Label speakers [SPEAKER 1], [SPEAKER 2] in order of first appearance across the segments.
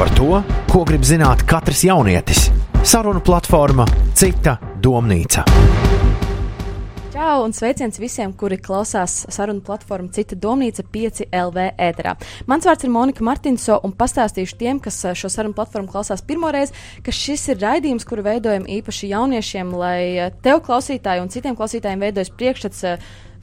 [SPEAKER 1] par to, ko grib zināt katrs jaunietis. Sarunu platforma Cita domnīca.
[SPEAKER 2] Čau un sveiciens visiem, kuri klausās sarunu platformu Cita domnīca 5 LV ēterā. Mans vārds ir Monika Martinso un pastāstīšu tiem, kas šo sarunu platformu klausās pirmoreiz, ka šis ir raidījums, kuru veidojam īpaši jauniešiem, lai tev klausītāji un citiem klausītājiem veidojas priekšstats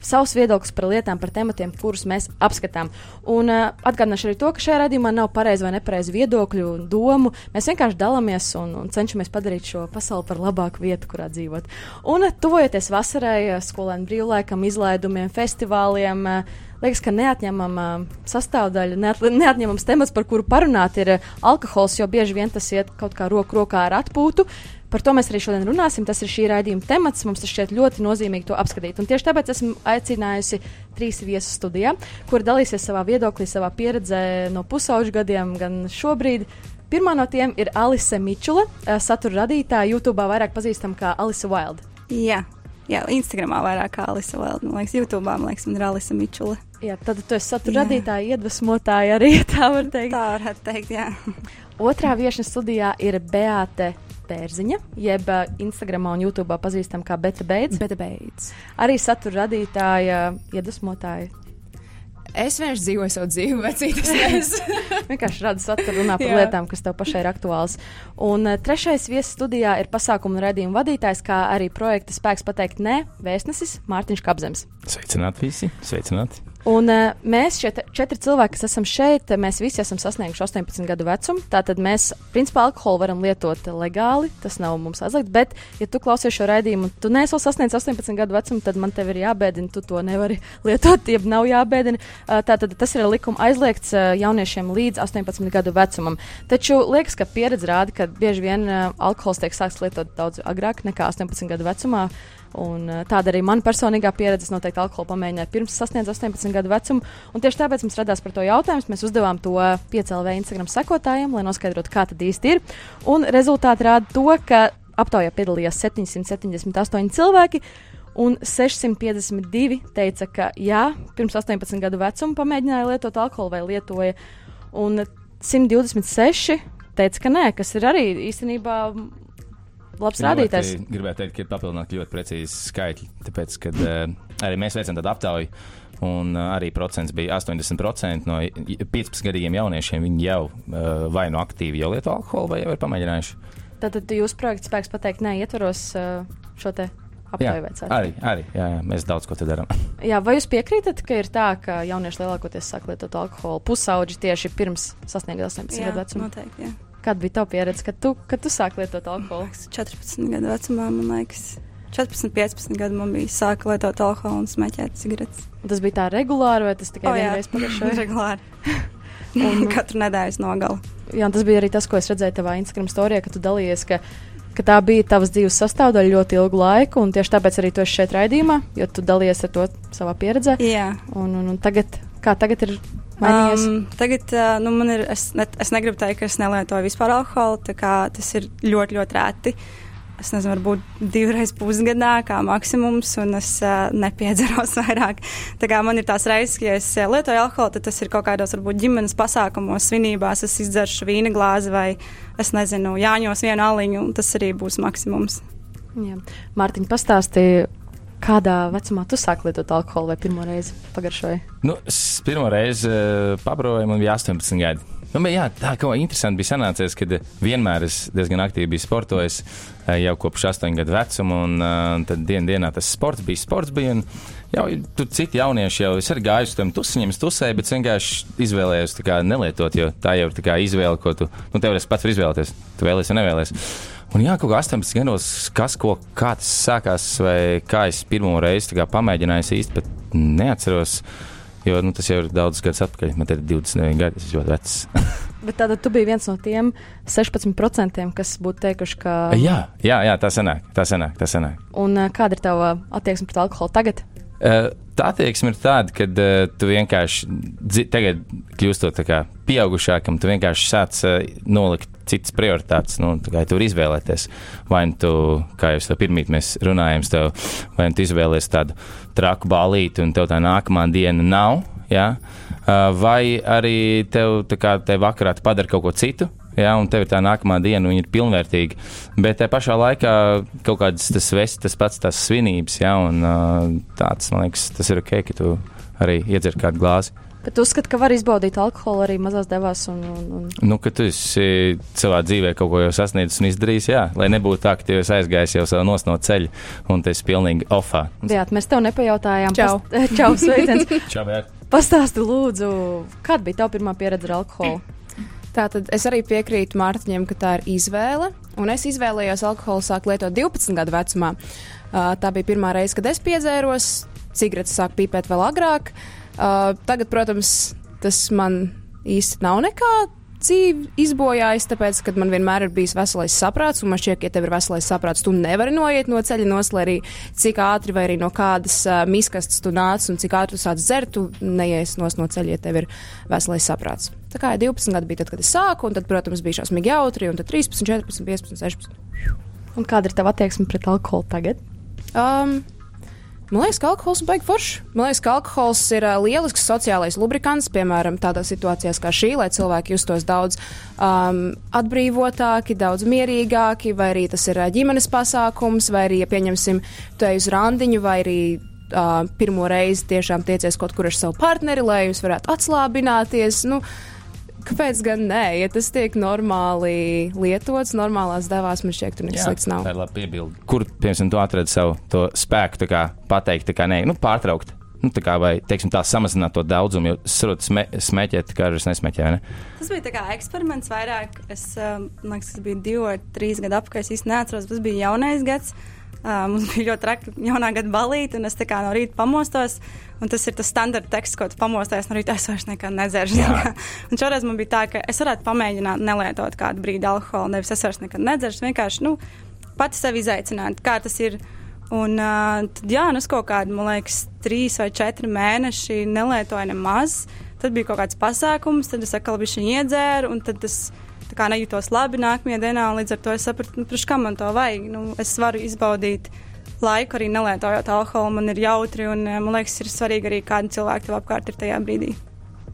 [SPEAKER 2] savus viedokļus par lietām, par tematiem, kurus mēs apskatām. Un uh, atgādināšu arī to, ka šajā raidījumā nav pareizi vai nepareizi viedokļu un domu. Mēs vienkārši dalāmies un, un cenšamies padarīt šo pasauli par labāku vietu, kurā dzīvot. Un uh, tuvojoties vasarai, uh, skolēnu brīvlaikam, izlaidumiem, festivāliem. Uh, liekas, ka neatņemama sastāvdaļa, neat, neatņemams temats, par kuru parunāt, ir alkohols, jo bieži vien tas iet kaut kā roku rokā ar atpūtu. Par to mēs arī šodien runāsim. Tas ir šī raidījuma temats. Mums tas šķiet ļoti nozīmīgi to apskatīt. Un tieši tāpēc esmu aicinājusi trīs viesus studijā, kur dalīsies savā viedoklī, savā pieredzē no pusauģu gadiem, gan šobrīd. Pirmā no tiem ir Alise Mičula, satura radītāja, YouTube vairāk pazīstama kā Alise Wild.
[SPEAKER 3] Jā, jā Instagramā vairāk kā Alise Wild. Man liekas, YouTube man liekas, man ir Alise Mičula.
[SPEAKER 2] Jā, tad tu esi satura radītāja, iedvesmotāja arī tā var teikt.
[SPEAKER 3] Tā varētu teikt, jā.
[SPEAKER 2] Otrā viešņa studijā ir Beate Bērziņa, jeb Instagram un YouTube pazīstama kā Beta Beidz.
[SPEAKER 3] Beta Beidz.
[SPEAKER 2] Arī satura radītāja, iedvesmotāja.
[SPEAKER 4] Es vienkārši dzīvoju savu dzīvi, citas nezinu.
[SPEAKER 2] vienkārši rada saturu, runā par lietām, kas tev pašai ir aktuāls. Un trešais viesis studijā ir pasākumu redzījuma vadītājs, kā arī projekta spēks pateikt nē, vēstnesis Mārtiņš Kapzems.
[SPEAKER 5] Sveicināti visi! Sveicināti!
[SPEAKER 2] Un uh, mēs, šie četri cilvēki, kas esam šeit, mēs visi esam sasnieguši 18 gadu vecumu. Tātad mēs, principā, alkoholu varam lietot legāli. Tas nav mums aizliegts. Bet, ja tu klausies šo raidījumu, tu neesi vēl sasniedzis 18 gadu vecumu, tad man te ir jābēdina. Tu to nevari lietot, jeb nav jābēdina. Uh, tātad tas ir likuma aizliegts uh, jauniešiem līdz 18 gadu vecumam. Taču liekas, ka pieredze rāda, ka bieži vien uh, alkohols tiek sākts lietot daudz agrāk nekā 18 gadu vecumā. Un, uh, tāda arī mana personīgā pieredze. Es noteikti alkoholu pamēģināju pirms sasniedzu 18 gadu vecumu. Tieši tāpēc mums radās par to jautājums. Mēs uzdevām to piecēlē Instagram sekotājiem, lai noskaidrotu, kā tad īsti ir. Un rezultāti rāda to, ka aptaujā piedalījās 778 cilvēki. Un 652 teica, ka jā, pirms 18 gadu vecuma pamēģināja lietot alkoholu vai lietoja. Un 126 teica, ka nē, kas ir arī īstenībā labs rādītājs.
[SPEAKER 5] Gribētu teikt, ka ir papildināti ļoti precīzi skaitļi, tāpēc, kad uh, arī mēs veicam tādu aptauju. Un uh, arī procents bija 80% no 15 gadiem jauniešiem. Viņi jau uh, vai nu aktīvi jau lieto alkoholu, vai jau ir pamēģinājuši.
[SPEAKER 2] Tātad jūsu projekts spēks pateikt, nē, ietvaros uh, šo te aptauju veicāt.
[SPEAKER 5] Arī, arī jā, jā, mēs daudz ko darām.
[SPEAKER 2] jā, vai jūs piekrītat, ka ir tā, ka jaunieši lielākoties sāk lietot alkoholu pusauģi tieši pirms sasniegt 18 gadu vecumu?
[SPEAKER 3] Noteikti, jā.
[SPEAKER 2] Kāda bija tava pieredze, kad tu, kad tu sāki lietot alkoholu?
[SPEAKER 3] 14 gadu vecumā, man liekas. 14, 15 gadu man bija sāka lietot alkoholu un smēķēt cigaretes.
[SPEAKER 2] Tas bija tā regulāri, vai tas tikai
[SPEAKER 3] oh,
[SPEAKER 2] vienreiz pagājušajā
[SPEAKER 3] gadā? regulāri. un katru nedēļas nogali.
[SPEAKER 2] Jā, tas bija arī tas, ko es redzēju tavā Instagram storijā, ka tu dalījies, ka, ka tā bija tavas dzīves sastāvdaļa ļoti ilgu laiku, un tieši tāpēc arī tu esi šeit raidījumā, jo tu dalies ar to savā pieredzē.
[SPEAKER 3] Jā.
[SPEAKER 2] Un, un, un tagad, kā tagad ir
[SPEAKER 3] Mainījies? Um, tagad nu, man ir, es, ne, es negribu teikt, ka es nelietoju vispār alkoholu. Tas ir ļoti, ļoti rēti. Es nezinu, varbūt divreiz pusgadā, kā maksimums, un es uh, nepiedzeros vairāk. Tā kā man ir tās reizes, ka, ja es lietoju alkoholu, tad tas ir kaut kādos, varbūt, ģimenes pasākumos, svinībās, es izdzeršu vīna glāzi vai, es nezinu, jāņos vienu aliņu, un tas arī būs maksimums.
[SPEAKER 2] Jā. Mārtiņa pastāstīja, Kādā vecumā tu sāki lietot alkoholu vai pirmo reizi pagaršoji?
[SPEAKER 5] Nu, es pirmo reizi uh, pabroju, man bija 18 gadi. Nu, bet, jā, tā kā interesanti bija sanācies, kad vienmēr es diezgan aktīvi biju sportojis uh, jau kopš 8 gadu vecuma, un uh, tad dienā dienā tas sports bija. Sports bija un, jau tur citi jaunieši jau ir gājuši uz tiem tusiņiem, tusēji, bet vienkārši izvēlējos kā, nelietot, jo tā jau ir izvēle, ko tu, nu, tev pats var izvēlēties. Tu vēlēsies nevēlēsies. Un jā, kaut kā 18 gados, kas, ko, kā tas sākās, vai kā es pirmo reizi pamēģināju, īsti neatceros. Jo nu, tas jau ir daudz gadus atpakaļ. Man ir 29 gadi, tas ir ļoti vecs.
[SPEAKER 2] Bet tad tu biji viens no tiem 16%, kas būtu teikuši, ka.
[SPEAKER 5] Jā, jā, jā tā sanāk. Tā sanāk, tā sanāk.
[SPEAKER 2] Un uh, kāda ir tava attieksme pret alkoholu tagad?
[SPEAKER 5] Uh, tā attieksme ir tāda, ka uh, tu vienkārši tagad kļūstot pieaugušākam, tu vienkārši sāc uh, nolikt citas prioritātes. Nu, kā tur izvēlēties? Vai nu tu, kā jau pirmīt mēs runājam, tev, vai nu tu izvēlēsies tādu traku balīti, un tev tā nākamā diena nav. Ja? Vai arī tev, kā, tev vakarā padara kaut ko citu, jā, un tev ir tā nākamā diena, un viņi ir pilnvērtīgi. Bet tajā pašā laikā kaut kādas tas vest, tas pats tās svinības, jā, un tāds, man liekas, tas ir ok, ka tu arī iedzer kādu glāzi.
[SPEAKER 2] Bet tu uzskati, ka var izbaudīt alkoholu arī mazās devās. Un, un, un...
[SPEAKER 5] Nu, ka tu esi savā dzīvē kaut ko jau sasniedzis un izdarījis, jā, lai nebūtu tā, ka tu esi aizgājis jau savu nos no ceļa un tu esi pilnīgi offā.
[SPEAKER 2] Jā, mēs tev nepajautājām.
[SPEAKER 4] Čau.
[SPEAKER 2] Past... Čau, sveiciens.
[SPEAKER 5] Čau.
[SPEAKER 2] Pastāsti, lūdzu, kāda bija tava pirmā pieredze ar alkoholu?
[SPEAKER 4] Tātad es arī piekrītu Mārtiņam, ka tā ir izvēle. Un es izvēlējos alkoholu sākt lietot 12 gadu vecumā. Uh, tā bija pirmā reize, kad es piedzēros. Cigaretes sāk pīpēt vēl agrāk. Uh, tagad, protams, tas man īsti nav nekā dzīve izbojājis, tāpēc, ka man vienmēr ir bijis veselais saprāts, un man šķiet, ka, ja tev ir veselais saprāts, tu nevari noiet no ceļa nos, lai arī cik ātri vai arī no kādas uh, miskastes tu nāc un cik ātri tu sāc dzert, tu neies no ceļa, ja tev ir veselais saprāts. Tā kā ja 12 gadi bija tad, kad es sāku, un tad, protams, bija šausmīgi jautri, un tad 13, 14, 15, 16.
[SPEAKER 2] Un kāda ir tava attieksme pret alkoholu tagad?
[SPEAKER 4] Um, Man liekas, ka alkohols ir foršs. Man liekas, ka alkohols ir uh, lielisks sociālais lubrikants, piemēram, tādās situācijās kā šī, lai cilvēki justos daudz um, atbrīvotāki, daudz mierīgāki, vai arī tas ir uh, ģimenes pasākums, vai arī, ja pieņemsim, tu ej uz randiņu, vai arī uh, pirmo reizi tiešām tiecies kaut kur ar savu partneri, lai jūs varētu atslābināties. Nu, Kāpēc gan nē, ja tas tiek normāli lietots, normālās devās, man šķiet, tur nekas slikts nav.
[SPEAKER 5] Tā ir laba piebilde. Kur, piemēram, tu atradi savu to spēku, tā kā pateikt, tā kā nē, nu, pārtraukt. Nu, tā kā vai, teiksim, tā samazināt to daudzumu, jo sarot sme, smēķēt, kā arī es nesmēķēju, vai ne?
[SPEAKER 3] Tas bija kā eksperiments vairāk. Es, um, man liekas, tas bija divi vai trīs gadi apkārt. Es īsti neatceros, tas bija jaunais gads. Uh, mums bija ļoti traki jaunā gada balīti, un es tā kā no rīta pamostos. Tas ir tas standarta teksts, ko tu pamosties no rīta. Es vairs nekad nedzeršu. šoreiz man bija tā, ka es varētu pamēģināt nelietot kādu brīdi alkoholu. Nevis es vairs nekad nedzeršu, vienkārši nu, pati sevi izaicināt, kā tas ir. Un uh, tad, jā, nu, kaut kādu, man liekas, trīs vai četri mēneši nelietoju nemaz. Tad bija kaut kāds pasākums, tad es atkal biju iedzēru, un tad tas tā kā nejūtos labi nākamajā dienā. Līdz ar to es sapratu, nu, priekš kam man to vajag. Nu, es varu izbaudīt laiku arī nelietojot alkoholu. Man ir jautri, un eh, man liekas, ir svarīgi arī kādi cilvēki tev apkārt ir tajā brīdī.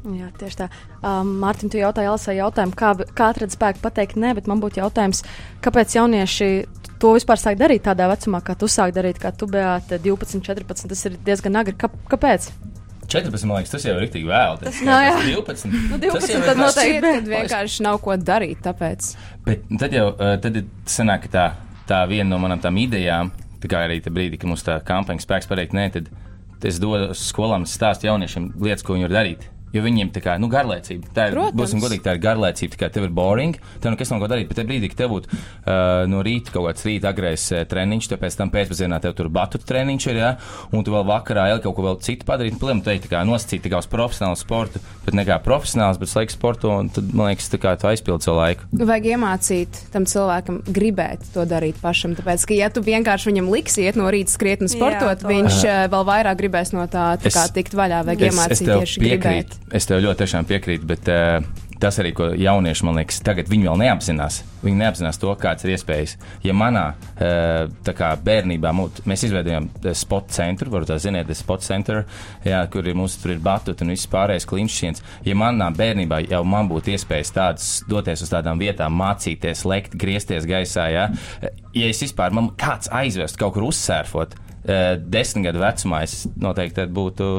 [SPEAKER 2] Jā, tieši tā. Um, Mārtiņ, tu jautāji Alisai jautājumu, kā, kā atrast spēku pateikt nē, bet man būtu jautājums, kāpēc jaunieši to vispār sāk darīt tādā vecumā, kā tu sāk darīt, kā tu bijāt 12, 14, tas ir diezgan agri. Kā, kāpēc?
[SPEAKER 5] 14, man liekas, tas jau ir rīktīgi vēl. Tas
[SPEAKER 2] nav, jā.
[SPEAKER 5] 12.
[SPEAKER 2] Nu, 12
[SPEAKER 5] Tas jau ir
[SPEAKER 2] noteikti.
[SPEAKER 4] Kad vienkārši nav ko darīt, tāpēc.
[SPEAKER 5] Bet tad jau uh, tad ir sanāk, ka tā, tā viena no manām tām idejām, tā kā arī tajā brīdī, kad mums tā kampaņa spēks pateikt, nē, tad es dodu skolām, stāstu jauniešiem lietas, ko viņi var darīt. Jo viņiem tā kā, nu, garlaicība. Tā ir,
[SPEAKER 4] Protams.
[SPEAKER 5] būsim godīgi, tā ir garlaicība. Tā kā tev ir boring, tev nekas nav ko darīt. Bet tajā brīdī, kad tev būtu uh, no rīta kaut kāds rīta agrais uh, treniņš, tad pēc tam pēcpusdienā tev tur batutu treniņš ir, jā, un tu vēl vakarā jau kaut ko vēl citu padarīt. Plēm, tu ej tā kā nosacīt kā uz profesionālu sportu, bet ne kā profesionāls, bet laiks sportu, un tad, man liekas, tā kā tu aizpildi savu laiku.
[SPEAKER 4] Vajag iemācīt tam cilvēkam gribēt to darīt pašam. Tāpēc, ka, ja tu vienkārši viņam liksi iet no rīta skrietni sportot,
[SPEAKER 3] to-
[SPEAKER 4] viņš uh, vēl vairāk gribēs no tā, tā
[SPEAKER 5] Es-
[SPEAKER 4] kā tikt vaļā. Vajag iemācīt
[SPEAKER 5] tev
[SPEAKER 4] tieši gribēt.
[SPEAKER 5] Es tev ļoti piekrītu, bet uh, tas arī, ko jaunieši man liekas, tagad viņi vēl neapzinās. Viņi neapzinās to, kāds ir iespējas. Ja manā tā kā bērnībā mūt, mēs izveidojām eh, sport centru, varbūt tā ziniet, tas sport center, jā, kur ir mums tur ir batuti un viss pārējais klinšķiens. Ja manā bērnībā jau man būtu iespējas tādas doties uz tādām vietām, mācīties, lekt, griezties gaisā, jā, ja es vispār man kāds aizvest kaut kur uzsērfot, desmit gadu vecumā, es noteikti būtu.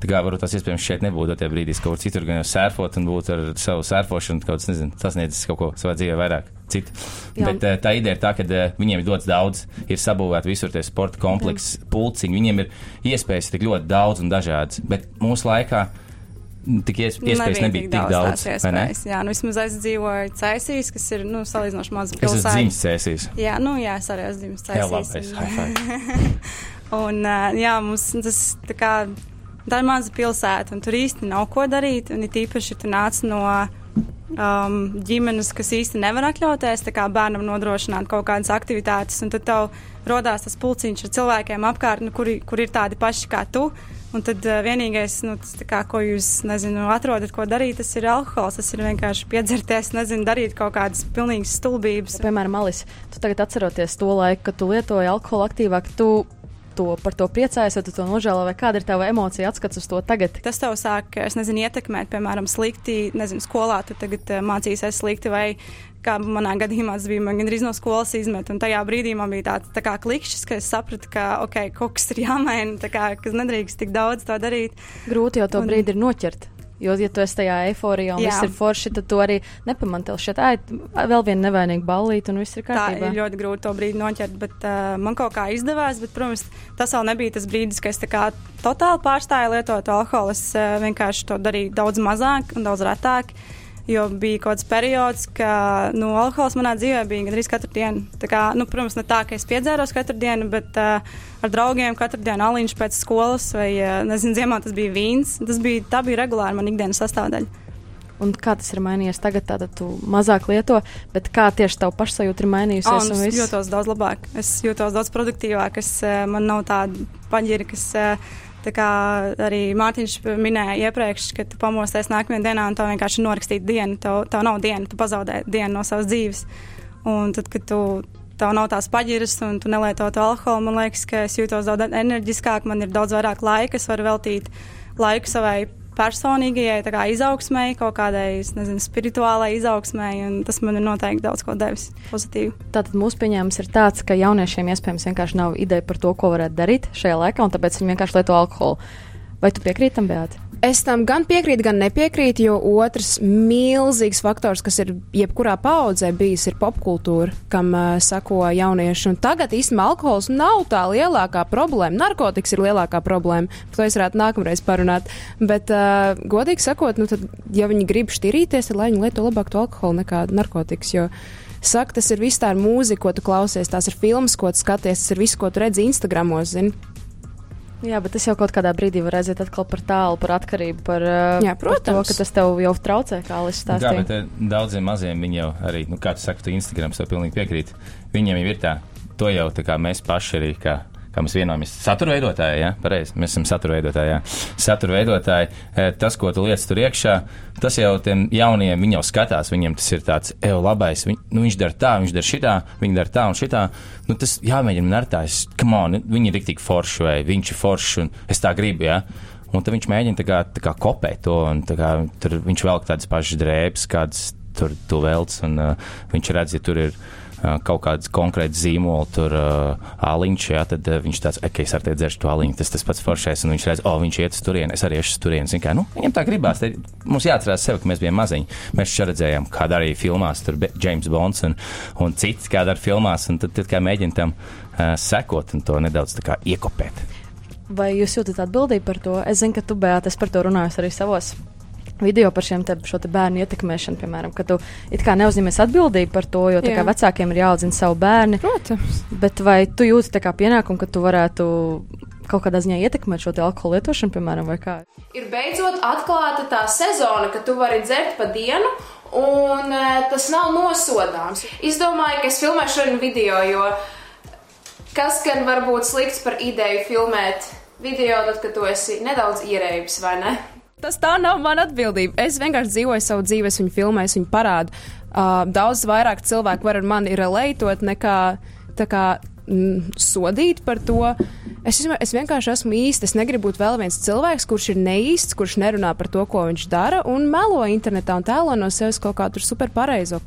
[SPEAKER 5] Tā kā varbūt tas iespējams šeit nebūtu tajā brīdī, kaut kur citur, gan jau sērfot un būt ar savu sērfošanu, kaut kas, nezinu, sasniedzis kaut ko savā dzīvē vairāk. Citu.
[SPEAKER 2] Jā.
[SPEAKER 5] Bet eh, tā ideja ir tā, ka eh, viņiem ir dots daudz, ir sabūvēti visur tie sporta kompleksi, pulciņi, viņiem ir iespējas tik ļoti daudz un dažādas. Bet mūsu laikā tik ies, iespējas nebija tik daudz.
[SPEAKER 3] tās
[SPEAKER 5] vai ne?
[SPEAKER 3] Jā, nu vismaz es dzīvoju Cēsīs, kas ir nu, salīdzinoši maza
[SPEAKER 5] Es esmu
[SPEAKER 3] pilsēta.
[SPEAKER 5] dzimis cēsīs.
[SPEAKER 3] Jā, nu jā, es arī esmu dzimis
[SPEAKER 5] Jā,
[SPEAKER 3] Cēsīs.
[SPEAKER 5] labais,
[SPEAKER 3] un-
[SPEAKER 5] high five.
[SPEAKER 3] Un, uh, jā, mums tas tā kā tā ir maza pilsēta, un tur īsti nav ko darīt. Un it īpaši, tu nāc no um, ģimenes, kas īsti nevar atļauties bērnam nodrošināt kaut kādas aktivitātes, tad tev rodās tas pulciņš ar cilvēkiem apkārt, nu, kuri, kur ir tādi paši kā tu. Un tad uh, vienīgais, nu, tas, kā, ko jūs nezinu, atrodat, ko darīt, tas ir alkohols. Tas ir vienkārši piedzerties, nezinu, darīt kaut kādas pilnīgas stulbības.
[SPEAKER 2] Piemēram, Alis, tu tagad atceroties to laiku, kad tu lietoji alkoholu aktīvāk, tu to, par to priecājies, vai tu to nožēlo, vai kāda ir tava emocija atskats uz to tagad?
[SPEAKER 3] Tas tev sāk, es nezinu, ietekmēt, piemēram, slikti, nezinu, skolā tu tagad uh, mācīsies slikti, vai kā manā gadījumā tas bija, man gandrīz no skolas izmet, un tajā brīdī man bija tāds tā kā klikšķis, ka es sapratu, ka, ok, kaut kas ir jāmaina, kā, ka nedrīkst tik daudz to darīt.
[SPEAKER 2] Grūti jau to
[SPEAKER 3] Un-
[SPEAKER 2] brīdi ir noķert. Jo, ja tu esi tajā eiforijā un
[SPEAKER 3] Jā.
[SPEAKER 2] viss ir forši, tad tu arī nepamani tev šeit, ai, vēl viena nevainīga ballīte un viss ir
[SPEAKER 3] Tā
[SPEAKER 2] kārtībā.
[SPEAKER 3] ir ļoti grūti to brīdi noķert, bet uh, man kaut kā izdevās. Bet, protams, tas vēl nebija tas brīdis, kad es tā kā totāli pārstāju lietot alkoholu. Es uh, vienkārši to darīju daudz mazāk un daudz retāk. Jo bija kaut kāds periods, ka nu, alkohols manā dzīvē bija gandrīz katru dienu. Tā Kā, nu, protams, ne tā, ka es piedzēros katru dienu, bet uh, ar draugiem katru dienu aliņš pēc skolas vai, uh, nezinu, ziemā tas bija vīns. Tas bija, tā bija regulāri man ikdienas sastāvdaļa.
[SPEAKER 2] Un kā tas ir mainījies tagad, tātad tu mazāk lieto, bet kā tieši tavu pašsajūtu ir mainījusies?
[SPEAKER 3] Oh, es jūtos daudz labāk. Es jūtos daudz produktīvāk. Es, eh, man nav tāda paģira, kas. eh, Tā kā arī Mārtiņš minēja iepriekš, ka tu pamosties nākamajā dienā un tev vienkārši norakstīt dienu. Tev, tev nav diena, tu pazaudē dienu no savas dzīves. Un tad, kad tu, tev nav tās paģiras un tu nelieto to alkoholu, man liekas, ka es jūtos daudz enerģiskāk, man ir daudz vairāk laika, es varu veltīt laiku savai personīgajai izaugsmai, kaut kādai nezinu, spirituālai izaugsmai, un tas man ir noteikti daudz ko devis pozitīvi.
[SPEAKER 2] Tātad mūsu pieņēmums ir tāds, ka jauniešiem iespējams vienkārši nav ideja par to, ko varētu darīt šajā laikā, un tāpēc viņi vienkārši lieto alkoholu. Vai tu piekrīti tam, Beata?
[SPEAKER 4] Es tam gan piekrītu, gan nepiekrītu, jo otrs milzīgs faktors, kas ir jebkurā paudzē bijis, ir popkultūra, kam uh, sako jaunieši. Un tagad īstenībā alkohols nav tā lielākā problēma. Narkotikas ir lielākā problēma. Par to es varētu nākamreiz parunāt. Bet, uh, godīgi sakot, nu, tad, ja viņi grib šķirīties, tad lai viņi lieto labāk to alkoholu nekā narkotikas. Jo, Saka, tas ir viss tā mūzika, ko tu klausies, tās ir filmas, ko tu skaties, tas ir viss, ko tu redzi Instagramos. Zini?
[SPEAKER 2] Jā, bet tas jau kaut kādā brīdī var aiziet atkal par tālu, par atkarību, par, uh,
[SPEAKER 4] Jā,
[SPEAKER 2] par to,
[SPEAKER 4] protams.
[SPEAKER 2] ka tas tev jau traucē, kā Alis
[SPEAKER 5] Jā,
[SPEAKER 2] stāstīja.
[SPEAKER 5] bet eh, daudziem maziem viņi jau arī, nu, kā tu saki, tu Instagram, tev pilnīgi piekrīt. Viņiem jau ir tā, to jau tā kā mēs paši arī, kā, kā mēs vienojamies. Satura veidotāji, jā, pareizi, mēs esam satura veidotāji, jā. Satura veidotāji, eh, tas, ko tu liec tur iekšā, tas jau tiem jauniem, viņi jau skatās, viņiem tas ir tāds, evo, labais, viņ, nu, viņš dara tā, viņš dara šitā, viņi dara tā un šitā. Nu, tas jāmēģina ar tā, es, come on, viņi ir riktīgi forši vai viņš ir foršs un es tā gribu, jā. Un tad viņš mēģina tā kā, tā kā kopēt to, un kā, tur viņš velk tādas pašas drēbes, kādas tur tu velc, un uh, viņš redz, ja tur ir kaut kāds konkrēts zīmols, tur uh, aliņš, jā, tad uh, viņš tāds, ok, es ar te dzeršu to aliņu, tas tas pats foršais, un viņš redz, o, viņš iet uz turieni, es arī iešu uz turieni, kā, nu, viņam tā gribās, te, mums jāatcerās sevi, ka mēs bijām maziņi, mēs šeit redzējām, kā darīja filmās, tur James Bonds un, un cits, kā dara filmās, un tad, tad kā mēģina tam uh, sekot un to nedaudz iekopēt.
[SPEAKER 2] Vai jūs jūtat atbildību par to? Es zinu, ka tu, Beata, es par to runāju arī savos video par šiem te, šo te bērnu ietekmēšanu, piemēram, ka tu it kā neuzņemies atbildību par to, jo kā vecākiem ir jāaudzina savu bērnu.
[SPEAKER 4] Protams.
[SPEAKER 2] Bet vai tu jūti kā pienākumu, ka tu varētu kaut kādā ziņā ietekmēt šo te alkoholu lietošanu, piemēram, vai kā?
[SPEAKER 4] ir beidzot atklāta tā sezona, ka tu vari dzert pa dienu. Un e, tas nav nosodāms. Es domāju, ka es filmēšu šodien video, jo kas gan var būt slikts par ideju filmēt video, tad, kad tu esi nedaudz ierēbis, vai ne? Tas tā nav mana atbildība. Es vienkārši dzīvoju savu dzīvi, es viņu filmēju, es viņu parādu. Uh, daudz vairāk cilvēku var ar mani relētot nekā tā kā mm, sodīt par to. Es, es vienkārši esmu īsts. Es negribu būt vēl viens cilvēks, kurš ir neīsts, kurš nerunā par to, ko viņš dara, un melo internetā un tēlo no sevis kaut kādu superpareizo.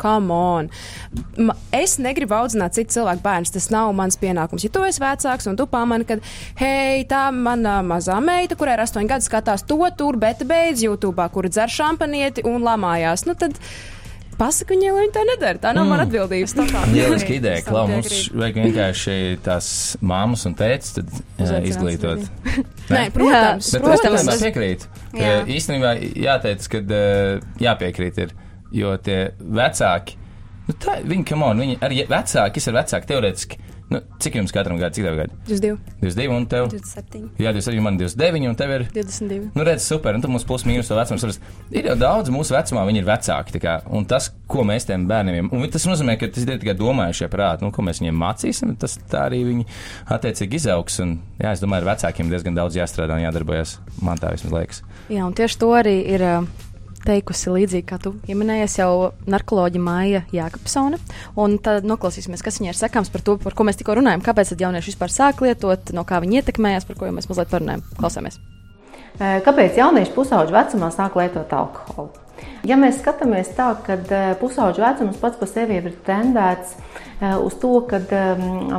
[SPEAKER 4] Es negribu audzināt citu cilvēku bērnus. Tas nav mans pienākums. Ja tu esi vecāks un tu pamani, ka, hei, tā mana mazā meita, kurai ir astoņi gadi, skatās to tur, bet beidz YouTube, kur dzer šampanieti un lamājās, nu tad pasaka viņai, lai viņa tā nedara. Tā nav mm. mana atbildība.
[SPEAKER 5] Lieliski ideja,
[SPEAKER 3] Es tam
[SPEAKER 5] Klau. Mums vajag vienkārši tās māmas un tētis tad, jā,
[SPEAKER 2] Uzaicināt
[SPEAKER 5] izglītot.
[SPEAKER 4] Nē, protams,
[SPEAKER 5] Bet es
[SPEAKER 4] protams.
[SPEAKER 5] pilnībā piekrītu.
[SPEAKER 3] Jā.
[SPEAKER 5] Īstenībā jāteic, ka uh, jāpiekrīt ir, jo tie vecāki, nu tā, viņi, come on, viņi arī vecāki, kas ir vecāki teorētiski. Nu, cik jums katram gadam, cik tev gadi?
[SPEAKER 4] Jūs divi.
[SPEAKER 5] 22 un tev?
[SPEAKER 3] 27.
[SPEAKER 5] Jā, 27, man 29 un tev ir.
[SPEAKER 2] 22.
[SPEAKER 5] Nu, redz, super, un tad mums plus mīnus to vecumu. saras. Ir jau daudz mūsu vecumā, viņi ir vecāki. Kā, un tas, ko mēs tiem bērniem, un tas nozīmē, ka tas ir tikai domājušie prāti, nu, ko mēs viņiem mācīsim, tas tā arī viņi attiecīgi izaugs. Un, jā, es domāju, ar vecākiem diezgan daudz jāstrādā un jādarbojas. Man tā vismaz liekas.
[SPEAKER 2] Jā, un tieši to arī ir. ā, teikusi līdzīgi, kā tu pieminējies, jau narkoloģija Maija Jākapsona. Tad noklausīsimies, kas viņai ir sakāms par to, par ko mēs tikko runājam. Kāpēc tad jaunieši vispār sāk lietot, no kā viņi ietekmējas, par ko jau mēs mazliet parunājam. Klausāmies!
[SPEAKER 6] Kāpēc jaunieši pusauģu vecumā sāk lietot alkoholu? Ja mēs skatāmies tā, ka pusauģu vecums pats par sevi ir tendēts uz to, ka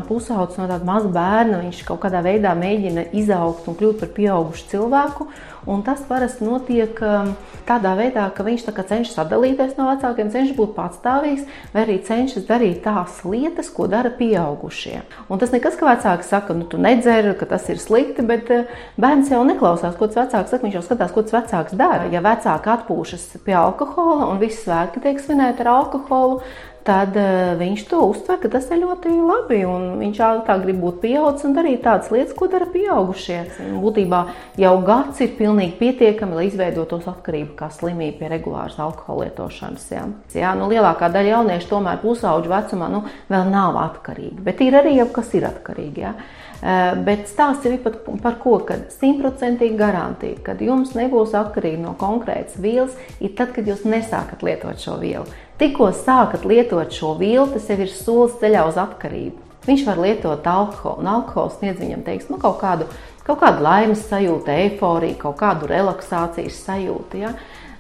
[SPEAKER 6] pusaudzis no tāda maza bērna viņš kaut kādā veidā mēģina izaugt un kļūt par pieaugušu cilvēku. Un tas parasti notiek tādā veidā, ka viņš tā cenšas atdalīties no vecākiem, cenšas būt patstāvīgs, vai arī cenšas darīt tās lietas, ko dara pieaugušie. Un tas nekas, ka vecāki saka, nu, tu nedzer, ka tas ir slikti, bet bērns jau neklausās, ko tas vecāks saka. Viņš jau skatās, ko tas vecāks dara. Ja vecāki atpūšas pie alkohola un visi svētki tiek svinēti ar alkoholu, tad uh, viņš to uztver, ka tas ir ļoti labi. Viņš tā grib būt pieaugušs un darīt tādas lietas, ko dara pieaugušie. Būtībā jau gads ir pilnīgi pietiekami, lai izveidotos atkarību kā slimību pie regulāras alkohola lietošanas. Jā. Jā, nu, lielākā daļa jauniešu tomēr pusauģu vecumā nu, vēl nav atkarīgi, bet ir arī jau kas ir atkarīgi. Jā. Uh, bet stāsts ir par, ko, ka simtprocentīgi garantija, ka jums nebūs atkarīgi no konkrētas vielas, ir tad, kad jūs nesākat lietot šo vielu. Tikko sākat lietot šo vielu, tas jau ir solis ceļā uz atkarību. Viņš var lietot alkoholu, un alkohols sniedz viņam teiks, nu, kaut, kādu, kaut kādu laimes sajūtu, eifóriju, kaut kādu relaksācijas sajūtu. Ja?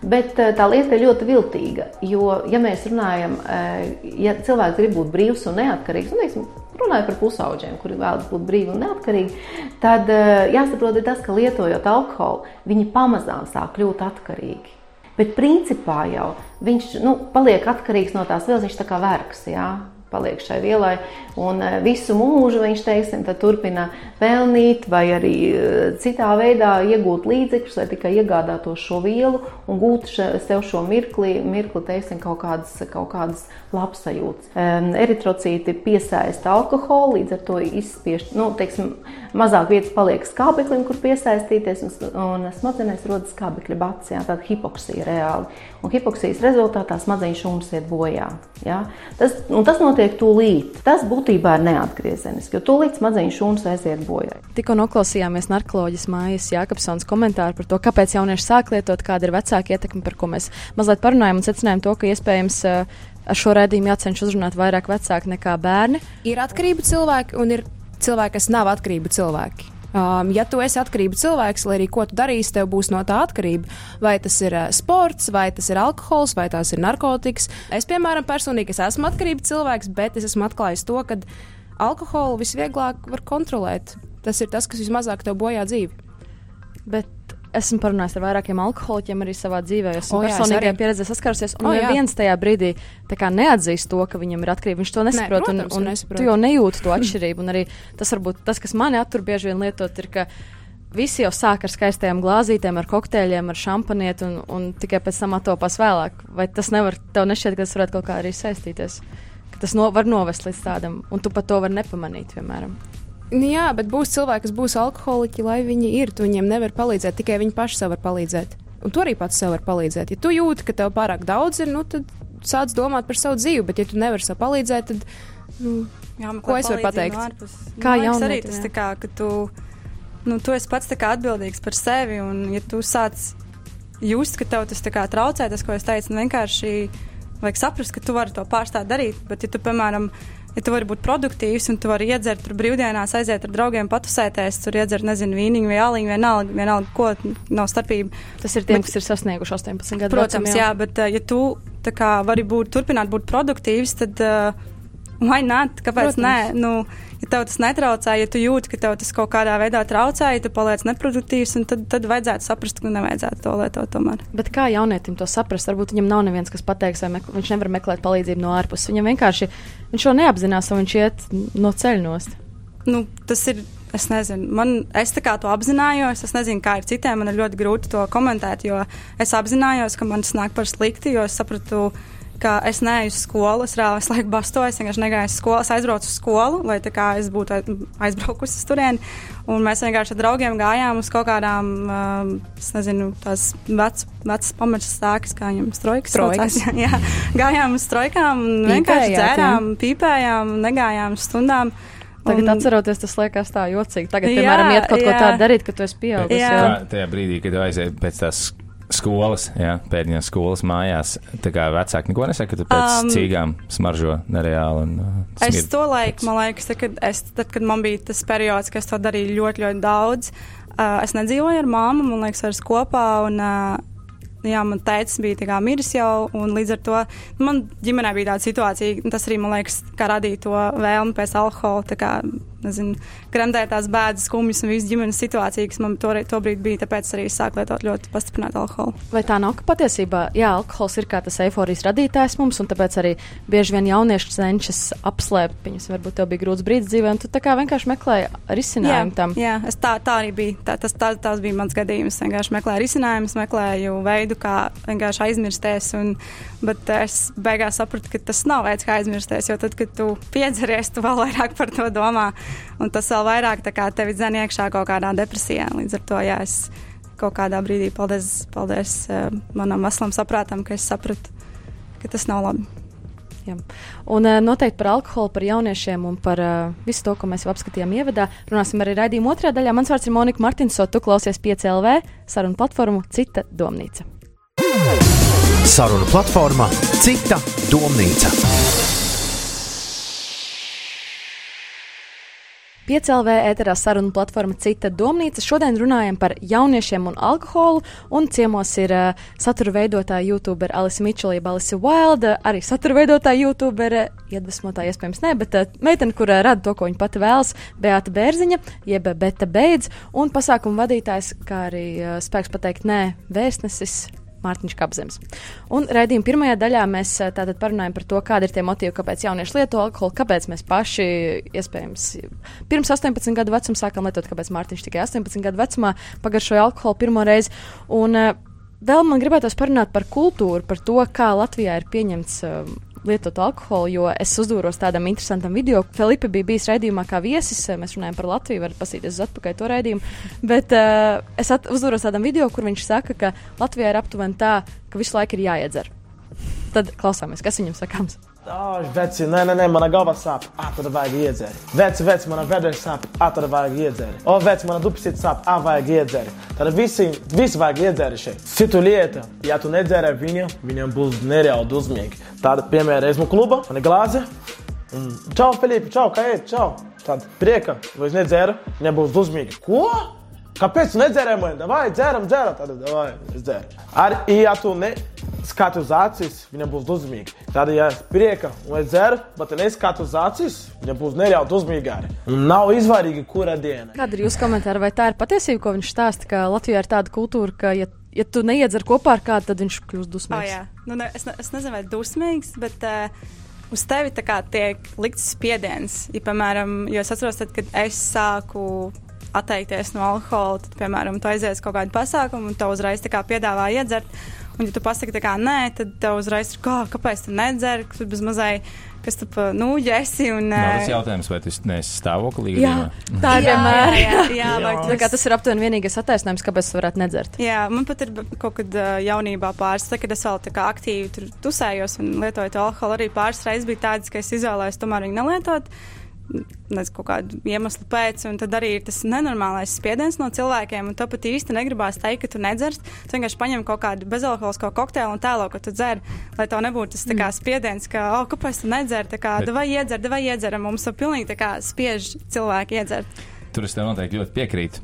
[SPEAKER 6] Bet eh, tā lieta ir ļoti viltīga. Jo, ja mēs runājam, eh, ja cilvēks grib būt brīvs un neatkarīgs, un teiksim, runājot par pusauģiem, kuri vēlas būt brīvi un neatkarīgi, tad eh, jāsaprot, tas, ka lietojot alkoholu, viņi pamazām sāk kļūt atkarīgi. Bet principā jau viņš nu, paliek atkarīgs no tās vielas, viņš tā kā vergs. Jā? paliek šai vielai. Un e, visu mūžu viņš teiksim, turpina pelnīt, vai arī e, citā veidā iegūt līdzekļus, lai tikai iegādātos šo vielu un gūtu sev šo mirkli, mirkli teiksim, kaut kādas, kaut kādas labsajūtas. Eritrocīti piesaista alkoholu, līdz ar to izspiež, nu, teiksim, mazāk vietas paliek skābeklim, kur piesaistīties, un, un smadzenēs rodas skābekļa bats, jā, tāda hipoksija reāli. Un hipoksijas rezultātā smadzeņu šūnas iet bojā. Jā. Tas, tas notiek tūlīt. Tas būtībā ir neatgriezeniski, jo tūlīt smadzeņu šūnas aiziet bojā.
[SPEAKER 2] Tikko noklausījāmies narkoloģijas mājas Jākapsons komentāru par to, kāpēc jaunieši sāk lietot, kāda ir vecāka ietekme, par ko mēs mazliet parunājam un secinājam to, ka iespējams uh, ar šo redzējumu jācenšas uzrunāt vairāk vecāki nekā bērni.
[SPEAKER 4] Ir atkarība cilvēki un ir cilvēki, kas nav atkarību cilvēki. Um, ja tu esi atkarību cilvēks, lai arī ko tu darīsi, tev būs no tā atkarība. Vai tas ir uh, sports, vai tas ir alkohols, vai tās ir narkotikas. Es, piemēram, personīgi es esmu atkarību cilvēks, bet es esmu atklājis to, ka alkoholu visvieglāk var kontrolēt. Tas ir tas, kas vismazāk tev bojā dzīvi.
[SPEAKER 2] Bet esmu parunājis ar vairākiem alkoholiķiem arī savā dzīvē. Esmu oh, personīgajā pieredzē saskārusies, un oh, neviens tajā brīdī neatzīst to, ka viņam ir atkarība. Viņš to nesaprot, ne, protams, un, un nesaprot. tu jau nejūti to atšķirību. Un arī tas, varbūt, tas, kas mani attur bieži vien lietot, ir, ka visi jau sāk ar skaistām glāzītēm, ar kokteļiem, ar šampanieti, un, un tikai pēc tam atopās vēlāk. Vai tas nevar, tev nešķiet, ka tas varētu kaut kā arī saistīties? Tas no, var novest līdz tādam, un tu pat to vari nepamanīt, piemēram.
[SPEAKER 4] Nu, jā, bet būs cilvēki, kas būs alkoholiķi, lai viņi ir. Tu viņiem nevar palīdzēt, tikai viņi paši sev var palīdzēt. Un tu arī pats sev var palīdzēt. Ja tu jūti, ka tev pārāk daudz ir, nu, tad sāc domāt par savu dzīvi. Bet, ja tu nevari sev palīdzēt, tad nu, jā, ko es varu pateikt?
[SPEAKER 3] No. Kā jau arī tas tā kā, ka tu, nu, tu esi pats atbildīgs par sevi. Un, ja tu sāc just, ka tev tas traucē, tas, ko es teicu, nu, vienkārši vajag saprast, ka tu vari to pārstāt darīt. Bet, ja tu, piemēram, ja tu vari būt produktīvs un tu vari iedzert tur brīvdienās, aiziet ar draugiem, patusēties, tur iedzert, nezinu, vīniņu vai āliņu, vienalga, vienalga, ko nav starpība.
[SPEAKER 2] Tas ir tie, bet, kas ir sasnieguši 18 gadu
[SPEAKER 3] Protams, vecum, jā. jā, bet uh, ja tu kā, vari būt, turpināt būt produktīvs, tad uh, vai nē, kāpēc Protams. nē? Nu, ja tev tas netraucē, ja tu jūti, ka tev tas kaut kādā veidā traucē, ja tu paliec neproduktīvs, tad, tad vajadzētu saprast, ka nevajadzētu to lietot tomēr.
[SPEAKER 2] Bet kā jaunietim to saprast? Varbūt viņam nav neviens, kas pateiks, vai viņš nevar meklēt palīdzību no ārpuses. Viņam vienkārši viņš to neapzinās, un viņš iet no ceļnost.
[SPEAKER 3] Nu, tas ir Es nezinu, man, es tā kā to apzinājos. Es nezinu, kā ir citiem. Man ir ļoti grūti to komentēt, jo es apzinājos, ka man tas nāk par slikti, jo es sapratu, ka es neeju uz skolu, es reāli visu laiku bastoju, es vienkārši negāju uz skolu, es aizbraucu uz skolu, lai tā kā es būtu aizbraukusi uz turieni, un mēs vienkārši ar draugiem gājām uz kaut kādām, um, es nezinu, tās vecas, vecas pamatas stākas, kā viņam strojkas.
[SPEAKER 4] Strojkas.
[SPEAKER 3] jā, gājām uz strojkām un vienkārši dzērām, jā. pīpējām, negājām stundām.
[SPEAKER 2] Tagad, un... atceroties, tas liekas tā jocīgi. Tagad, piemēram, jā, iet kaut jā. ko tādu darīt, ka tu esi pieaugusi.
[SPEAKER 5] Jā, tajā brīdī, kad aiziet pēc tās Skolas, jā, pēdējās skolas mājās. Tā kā vecāki neko nesaka, ka tu pēc
[SPEAKER 3] Um,
[SPEAKER 5] cīgām smaržo nereāli. Un, uh,
[SPEAKER 3] Es
[SPEAKER 5] smird
[SPEAKER 3] to laiku,
[SPEAKER 5] pēc-
[SPEAKER 3] man liekas, tad, kad, es, tad, kad man bija tas periods, kad es to darīju ļoti, ļoti daudz, uh, es nedzīvoju ar māmu, man liekas, vairs kopā. Un, uh, Jā, man teicis, bija miris jau, un līdz ar to man ģimenē bija tāda situācija, tas arī, man liekas, radīja to vēlmi pēc alkohola, nezinu, kremdēt tās bēdas, skumjas un visu ģimenes situāciju, kas man to, tobrīd bija, tāpēc arī sāku lietot ļoti pastiprinātu alkoholu.
[SPEAKER 2] Vai tā nav, ka patiesībā jā, alkohols ir kā tas eifórijas radītājs mums, un tāpēc arī bieži vien jaunieši cenšas apslēpt viņus. Varbūt tev bija grūts brīdis dzīvē, un tu tā kā vienkārši meklēji risinājumu tam.
[SPEAKER 3] Jā, es tā, tā arī bija. Tā, tas, tā, tas bija mans gadījums. Es vienkārši meklēju risinājumus, meklēju veidu, kā vienkārši aizmirsties. Un, bet es beigās sapratu, ka tas nav veids, kā aizmirsties. Jo tad, kad tu piedzeries, tu vēl vairāk par to domā. Un tas vēl vairāk kā tevi dzen iekšā kaut kādā depresijā. Līdz ar to jā, es kaut kādā brīdī, paldies, paldies uh, manam veslam saprātam, ka es sapratu, ka tas nav labi.
[SPEAKER 2] Jā. Un uh, noteikti par alkoholu, par jauniešiem un par uh, visu to, ko mēs jau apskatījām ievadā. Runāsim arī raidījuma otrajā daļā. Mans vārds ir Monika Martinsot, tu klausies 5LV sarunu platformu Cita domnīca.
[SPEAKER 1] Sarunu platforma Cita domnīca.
[SPEAKER 2] 5LV ēterā sarunu platforma Cita domnīca. Šodien runājam par jauniešiem un alkoholu, un ciemos ir uh, satura veidotāja YouTuber Alisa Mičela, jeb Alisa Wilde, arī satura veidotāja YouTuber, iedvesmotāja iespējams ne, bet uh, meitene, kur uh, rada to, ko viņa pati vēlas, Beata Bērziņa, jeb Beta Beidz, un pasākumu vadītājs, kā arī uh, spēks pateikt nē, vēstnesis. Mārtiņš Kapzems. Un raidījuma pirmajā daļā mēs ā, tātad parunājam par to, kāda ir tie motīvi, kāpēc jaunieši lieto alkoholu, kāpēc mēs paši, iespējams, pirms 18 gadu vecuma sākām lietot, kāpēc Mārtiņš tikai 18 gadu vecumā pagaršoja alkoholu pirmo reizi. Un ā, vēl man gribētos parunāt par kultūru, par to, kā Latvijā ir pieņemts ā, lietot alkoholu, jo es uzdūros tādam interesantam video. Filipa bija bijis raidījumā kā viesis, mēs runājam par Latviju, varat pasīties uz atpakaļ to raidījumu. Bet uh, es uzdūros tādam video, kur viņš saka, ka Latvijā ir aptuveni tā, ka visu laiku ir jāiedzer. Tad klausāmies, kas viņam sakāms.
[SPEAKER 7] Oh, veci, nē, nē, nē, mana galva sāp. Tad vajag iedzert. Veci, veci, mana vēdera sāp. Tad vajag iedzert. O, veci, mana dupsīte sāp. Ah, vajag iedzert. Tad visi, visi vajag iedzert šeit. Citu lieta, ja tu nedzēri viņu, viņam būs nereāli dusmīgi. Tāda, piemēram, esmu kluba, man ir glāze. Un, čau, Filipe, čau, kā iet, čau. Tad prieka, vai es nedzēru, viņam būs dusmīgi. Ko? Kāpēc tu nedzēri man? Vai dzēram, dzēram, tad vai es dzēru. Arī, ja tu ne skati uz acis, viņam būs dusmīgi. Tad, ja es prieka un es dzeru, bet ja neskatu uz acis, viņam būs nereāli. Un nav izvairīgi, kura diena.
[SPEAKER 2] Kāda ir jūsu komentāra? Vai tā ir patiesība, ko viņš stāsta, ka Latvijā ir tāda kultūra, ka, ja, ja tu neiedzer kopā ar kādu, tad viņš kļūst
[SPEAKER 3] Oh,
[SPEAKER 2] dusmīgs?
[SPEAKER 3] jā. nu, ne, es, ne, es nezinu, vai dusmīgs, bet uh, uz tevi kā tiek likts spiediens. Ja, piemēram, jo es atceros, tad, kad es sāku atteikties no alkohola, tad, piemēram, tu aizies uz kaut kādu pasākumu un tev uzreiz piedāvā iedzert. Un, ja tu pasaki, tā kā nē, tad tev uzreiz ir, kā, kāpēc tu nedzer, kas bez mazai, kas tu nūģi esi. Un,
[SPEAKER 5] Nav tas
[SPEAKER 3] eh,
[SPEAKER 5] jautājums, vai tu neesi stāvoklī.
[SPEAKER 2] Jā,
[SPEAKER 5] gadījumā?
[SPEAKER 2] tā ir
[SPEAKER 3] jā,
[SPEAKER 2] vienmēr.
[SPEAKER 3] jā, jā, jā, vai
[SPEAKER 2] Tā kā tas ir aptuveni vienīgais attaisnojums, kāpēc tu varētu nedzert.
[SPEAKER 3] Jā, man pat ir kaut kad uh, jaunībā pāris, tad, kad es vēl tā kā aktīvi tur tusējos un lietoju to alkoholu, arī pāris reizes bija tādas, ka es izvēlējos tomēr viņu nelietot. Nezinu, kaut kādu iemeslu pēc, un tad arī ir tas nenormālais spiediens no cilvēkiem. Un to pat īsti negribās teikt, ka tu nedzersi. Tu vienkārši paņem kaut kādu bezalkoholisko kokteili un tēlo, ka tu dzer, lai tev nebūtu tas kā spiediens, ka, oh, kāpēc tu nedzer, tā kā, vai iedzer, vai iedzer. Mums to pilnīgi tā kā spiež cilvēki iedzert.
[SPEAKER 5] Tur es tev noteikti ļoti piekrītu.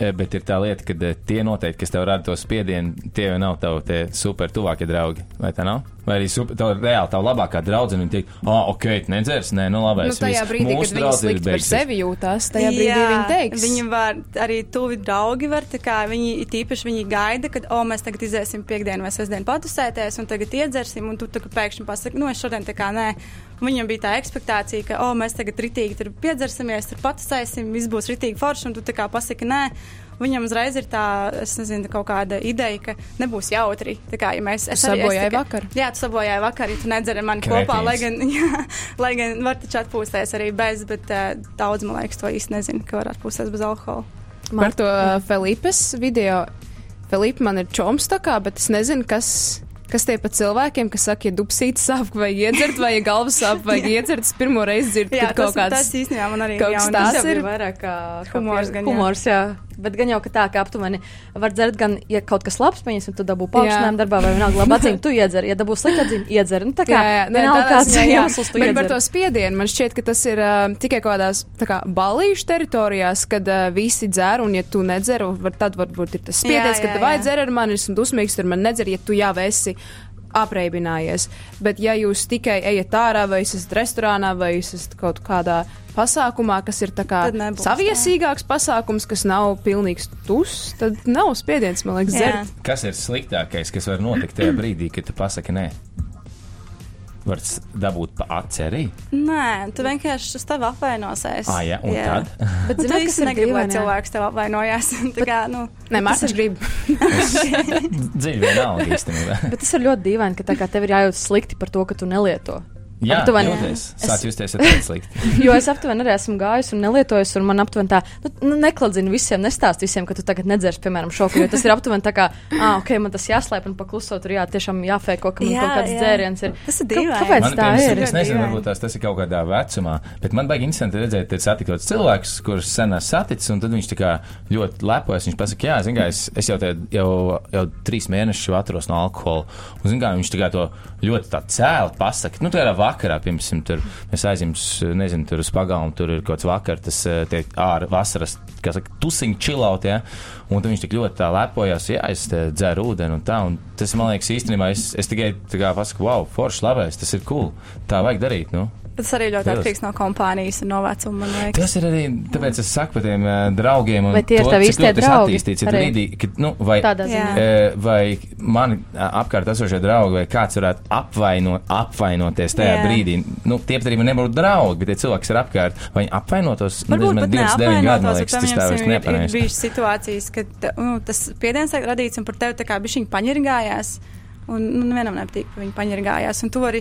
[SPEAKER 5] E, Bet ir tā lieta, ka e, tie noteikti, kas tev rada to spiedienu, tie jau nav tavi super tuvākie draugi. Vai tā nav? Vai arī super, tev reāli tā labākā draudzene, viņa teikt, ah, oh, ok, tu nedzers, nē, nu labi.
[SPEAKER 4] Nu, tajā brīdī, kad viņi slikti par sevi jūtas, tajā brīdī
[SPEAKER 3] Jā,
[SPEAKER 4] viņi teiks.
[SPEAKER 3] Viņi var arī tuvi draugi, var, tā kā viņi tīpaši viņi gaida, kad, o, mēs tagad iziesim piekdienu vai sestdienu patusēties, un tagad iedzersim, un tu tā kā pēkšņi pasaki, nu, es šodien tā kā nē. Un Viņam bija tā expectācija, ka, o, mēs tagad ritīgi tur piedzersimies, tur patusēsim, viss būs ritīgi forši, un tu tā kā pasaki nē. Viņam uzreiz ir tā, es nezinu, kaut kāda ideja, ka nebūs jautri. Tā kā, ja mēs, es arī- es kā-
[SPEAKER 4] vakaru.
[SPEAKER 3] Jā, tu sabojāji vakar, ja tu nedzeri mani
[SPEAKER 5] Kretīns.
[SPEAKER 3] kopā, lai gan, jā, lai gan var taču atpūsties arī bez, bet uh, daudz, man liekas, to īsti nezinu, ka var atpūsties bez alkohola.
[SPEAKER 4] Par to uh, Felipes video. Felipa man ir čoms tā kā, bet es nezinu, kas. Kas tie pa cilvēkiem, kas saka, ja dubsītis sāp, vai iedzert, vai ja galvas sāp, vai iedzert, es pirmo reizi dzirdu,
[SPEAKER 3] Jā,
[SPEAKER 4] ka kaut
[SPEAKER 3] tas, tas
[SPEAKER 4] kāds.
[SPEAKER 3] īstenībā man arī
[SPEAKER 4] kaut kas tāds ir
[SPEAKER 2] ir vairāk kā kā
[SPEAKER 3] Humors
[SPEAKER 2] pie-
[SPEAKER 3] gan, jā.
[SPEAKER 2] humors jā. Bet gan jau tā, ka aptuveni var dzert gan, ja kaut kas labs, pieņemsim, tu dabū paaugstinājumu darbā vai vienalga labu atzīmi, tu iedzer. Ja dabū sliktu atzīmi, iedzer. Nu, tā kā
[SPEAKER 4] Jā, jā,
[SPEAKER 2] vienalga kāds
[SPEAKER 4] ziņā, jā.
[SPEAKER 2] iemesls tu
[SPEAKER 4] Bet par
[SPEAKER 2] iedzer.
[SPEAKER 4] to spiedienu man šķiet, ka tas ir uh, tikai kaut kādās kā, balīšu teritorijās, kad uh, visi dzer, un ja tu nedzer, var, tad varbūt ir tas spiediens,
[SPEAKER 3] Jā,
[SPEAKER 4] ka
[SPEAKER 3] jā,
[SPEAKER 4] vai
[SPEAKER 3] jā.
[SPEAKER 4] dzer ar mani, esmu dusmīgs, tur man nedzer, ja tu jau esi apreibinājies. Bet ja jūs tikai ejat ārā, vai esat restorānā, vai esat kaut kādā pasākumā, kas ir tā kā
[SPEAKER 3] nebūs,
[SPEAKER 4] saviesīgāks pasākums, kas nav pilnīgs tus, tad nav spiediens, man liekas,
[SPEAKER 3] Jā.
[SPEAKER 4] dzert.
[SPEAKER 5] Kas ir sliktākais, kas var notikt tajā brīdī, kad tu pasaki nē? Var dabūt pa aci arī.
[SPEAKER 3] Nē, tu vienkārši uz tevi apvainosies.
[SPEAKER 5] Ah, jā, un tad?
[SPEAKER 3] Bet tu
[SPEAKER 2] zini, kas ir
[SPEAKER 3] negribi, lai
[SPEAKER 2] jā?
[SPEAKER 3] cilvēks tev apvainojas. Tā kā, nu,
[SPEAKER 4] Nē, Mārcis grib.
[SPEAKER 5] Dziļi vienalga īstenībā.
[SPEAKER 2] Bet tas ir ļoti dīvaini, ka tā kā tev ir jājūt slikti par to, ka tu nelieto.
[SPEAKER 5] Jā,
[SPEAKER 2] Aptuveni.
[SPEAKER 5] jūties.
[SPEAKER 2] Es-
[SPEAKER 5] Sāc justies slikti.
[SPEAKER 2] Jo es aptuveni arī esmu gājis un nelietojusi, un man aptuveni tā, nu, nu nekladzinu visiem, nestāst visiem, ka tu tagad nedzers, piemēram, šoku, jo tas ir aptuveni tā kā, ah, ok, man tas jāslēp un paklusot, tur jā, tiešām jāfēko, ka man
[SPEAKER 3] Jā,
[SPEAKER 2] kaut kāds
[SPEAKER 3] jā.
[SPEAKER 2] dzēriens ir.
[SPEAKER 3] Tas ir dīvaini.
[SPEAKER 2] Kāpēc
[SPEAKER 5] Man,
[SPEAKER 2] tā ir?
[SPEAKER 5] Es nezinu, varbūt tās, tas ir kaut kādā vecumā, bet man baigi interesanti redzēt, ir satikot cilvēkus, kurus sen saticis, un tad viņš tā kā ļoti lepojas. Viņš pasaka, jā, zin, kā, es, es jau, te, jau, jau trīs mēnešus atturos no alkohola. Un, zin, kā, viņš tā kā to ļoti tā cēli pasaka. Nu, tādā vakarā, piemēram, tur mēs aizjām, nezinu, tur uz pagalmu, tur ir kaut kāds vakar, tas eh, tie ārā vasaras, kā saka, tusiņi čilaut, ja? Un viņš tik ļoti tā lepojas, jā, es dzeru ūdeni un tā. Un tas, man liekas, īstenībā es, es tikai tā kā pasaku, wow, forši labais, tas ir cool. Tā vajag darīt, nu.
[SPEAKER 3] Tas arī ļoti atkarīgs no kompānijas un no vecuma. man.
[SPEAKER 5] Tas ir arī, tāpēc es saku par tiem uh, draugiem. un
[SPEAKER 2] Vai tie ir
[SPEAKER 5] to,
[SPEAKER 2] tavi
[SPEAKER 5] cik
[SPEAKER 2] īstie
[SPEAKER 5] ļoti tas
[SPEAKER 2] draugi
[SPEAKER 5] attīstīts ir
[SPEAKER 2] arī?
[SPEAKER 5] brīdī, kad, nu, vai, eh, vai mani apkārt esošie draugi, vai kāds varētu apvainot, apvainoties tajā
[SPEAKER 3] Jā.
[SPEAKER 5] brīdī. Nu, tie pat arī nebūtu draugi, bet tie cilvēki, kas ir apkārt, vai viņi apvainotos, nezinu,
[SPEAKER 3] pat
[SPEAKER 5] 29 gadu, man liekas, tas tā vairs
[SPEAKER 3] pieņemsim, ir, bijušas situācijas, kad nu, tas spiediens tiek radīts un par tevi tā kā bišķiņi paņirgājās. Un nu, nevienam nepatīk, ka viņi paņirgājās. Un tu vari,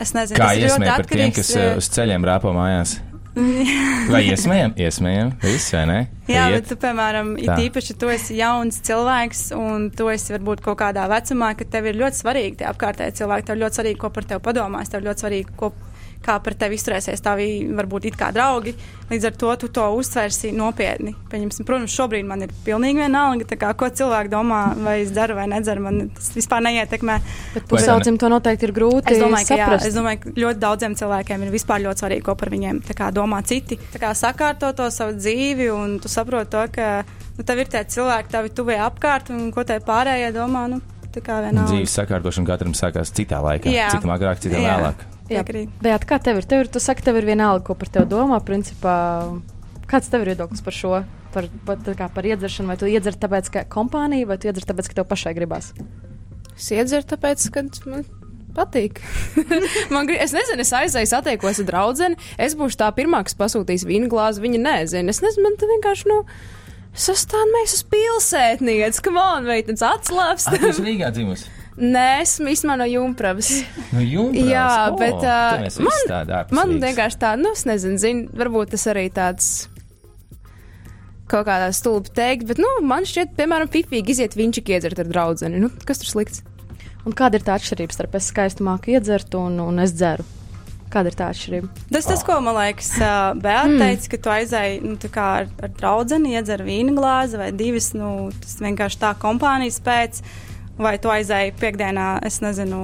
[SPEAKER 3] es nezinu,
[SPEAKER 5] Kā
[SPEAKER 3] tas ir ļoti
[SPEAKER 5] iesmēja par tiem, kas uh, uz ceļiem rāpo mājās? Vai iesmējam? Iesmējam, viss vai ne?
[SPEAKER 3] Jā,
[SPEAKER 5] Iet.
[SPEAKER 3] bet tu, piemēram, ir īpaši, tu esi jauns cilvēks, un tu esi varbūt kaut kādā vecumā, ka tev ir ļoti svarīgi tie apkārtēji cilvēki. Tev ļoti svarīgi, ko par tevi padomās, tev ļoti svarīgi, ko, kā par tevi izturēsies tavi, varbūt it kā draugi. Līdz ar to tu to uztversi nopietni. Pieņemsim, protams, šobrīd man ir pilnīgi vienalga, tā kā, ko cilvēki domā, vai es daru vai nedzeru. Man tas vispār neietekmē.
[SPEAKER 2] Bet pusaudzim to noteikti ir grūti
[SPEAKER 3] Es domāju, ka, jā,
[SPEAKER 2] saprast.
[SPEAKER 3] es domāju, ka ļoti daudziem cilvēkiem ir vispār ļoti svarīgi, ko par viņiem tā kā, domā citi. Tā kā sakārto to savu dzīvi, un tu saproti to, ka nu, tev ir tie cilvēki, tavi tuvie apkārt, un ko te pārējie domā. Nu, tā kā vienalga.
[SPEAKER 5] Dzīves sakārtošana katram sākās citā laikā.
[SPEAKER 3] Jā.
[SPEAKER 5] Citam agrāk, citam
[SPEAKER 3] Jā.
[SPEAKER 5] vēlāk.
[SPEAKER 2] Jā,
[SPEAKER 3] Piekrīt.
[SPEAKER 2] Bet kā tev ir? Tev ir, tu saki, tev ir vienalga, ko par tevi domā. Principā, kāds tev ir viedoklis par šo? Par, par, tā kā par iedzeršanu, vai tu iedzer tāpēc, ka kompānija, vai tu iedzer tāpēc, ka tev pašai gribās?
[SPEAKER 4] Es iedzeru, tāpēc, ka man patīk. man es nezinu, es aizēju, satiekos ar draugu. Es būšu tā pirmā, kas pasūtīs vīnu glāzi. Viņa nezina. Es nezinu, man te vienkārši, nu, sastāv mēs uz pilsētnieci. Kam on, meitenes atslāpst?
[SPEAKER 5] Ah, tu esi Rīgā dzimusi.
[SPEAKER 4] Nē, esmu īstenībā no Jumpravas.
[SPEAKER 5] Nu, jumprās.
[SPEAKER 4] Jā,
[SPEAKER 5] O,
[SPEAKER 4] bet,
[SPEAKER 5] mēs
[SPEAKER 4] man-
[SPEAKER 5] ārpus
[SPEAKER 4] Man vienkārši tā, nu, es nezinu, zin, varbūt tas arī tāds. Kaut kādā stulbi teikt, bet, nu, man šķiet, piemēram, fifīgi iziet viņš iedzert ar draugu. Nu, kas tur slikts?
[SPEAKER 2] Un kāda ir tā atšķirība starp es skaisti māku iedzert un, un es dzeru? Kāda ir tā atšķirība?
[SPEAKER 3] Tas, tas, ko man liekas, uh, Beata mm. teica, ka tu aizēji nu, tā kā ar, ar draugu, iedzer vīna glāzi vai divas, nu, tas vienkārši tā kompānijas pēc, vai tu aizēji piekdienā, es nezinu,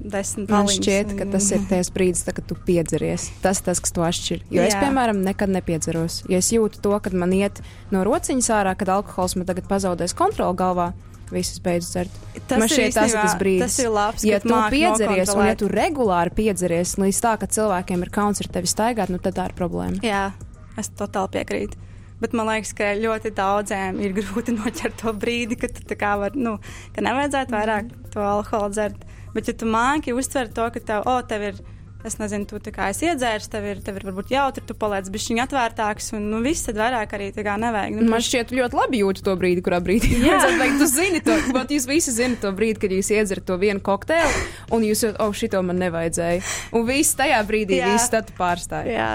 [SPEAKER 3] desmit
[SPEAKER 4] Man šķiet, ka tas ir tas brīdis, kad tu piedzeries. Tas ir tas, kas to atšķir. Jo es,
[SPEAKER 3] Jā.
[SPEAKER 4] piemēram, nekad nepiedzeros. Jo es jūtu to, kad man iet no rociņas ārā, kad alkohols man tagad pazaudēs kontroli galvā. Viss beidz dzert.
[SPEAKER 3] Tas
[SPEAKER 4] man
[SPEAKER 3] ir
[SPEAKER 4] šķiet, tas ir tas brīdis.
[SPEAKER 3] tas ir labs,
[SPEAKER 4] ja tu piedzeries, un ja tu regulāri piedzeries līdz tā, ka cilvēkiem ir kauns ar tevi staigāt, nu tad tā ir problēma.
[SPEAKER 3] Jā, es totāli piekrītu. Bet man liekas, ka ļoti daudziem ir grūti noķert to brīdi, kad tu kā var, nu, ka nevajadzētu vairāk to alkoholu dzert. Bet, ja tu māki uztvert to, ka tev, oh, tev ir, es nezinu, tu tā kā esi iedzērs, tev ir, tev ir varbūt jautri, tu paliec bišķiņ atvērtāks, un, nu, viss tad vairāk arī tā kā nevajag. Nu,
[SPEAKER 4] Man šķiet, ļoti labi jūtu to brīdi, kurā brīdī
[SPEAKER 3] Jā.
[SPEAKER 4] jūs zināt, to, bet jūs visi zinat to brīdi, kad jūs iedzerat to vienu kokteili, un jūs jau, oh, šito man nevajadzēja. Un viss tajā brīdī, viss tad tu pārstāji.
[SPEAKER 3] Jā.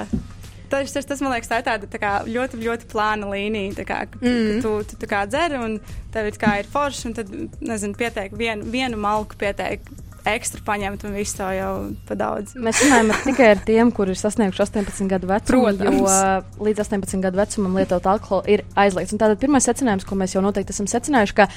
[SPEAKER 3] Tas, tas, tas, man liekas, tā ir tāda tā kā, ļoti, ļoti plāna līnija. Tā kā, mm. Tu, tu tā kā dzer, un tev ir, ir forši, un tad, nezinu, pieteik vienu, vienu malku, pieteik ekstra paņemt un visu to jau pa daudz.
[SPEAKER 2] Mēs runājam tikai ar tiem, kuri ir sasnieguši 18 gadu vecumu,
[SPEAKER 4] Protams.
[SPEAKER 2] jo uh, līdz 18 gadu vecumam lietot alkoholu ir aizliegts. Un tātad pirmais secinājums, ko mēs jau noteikti esam secinājuši, ka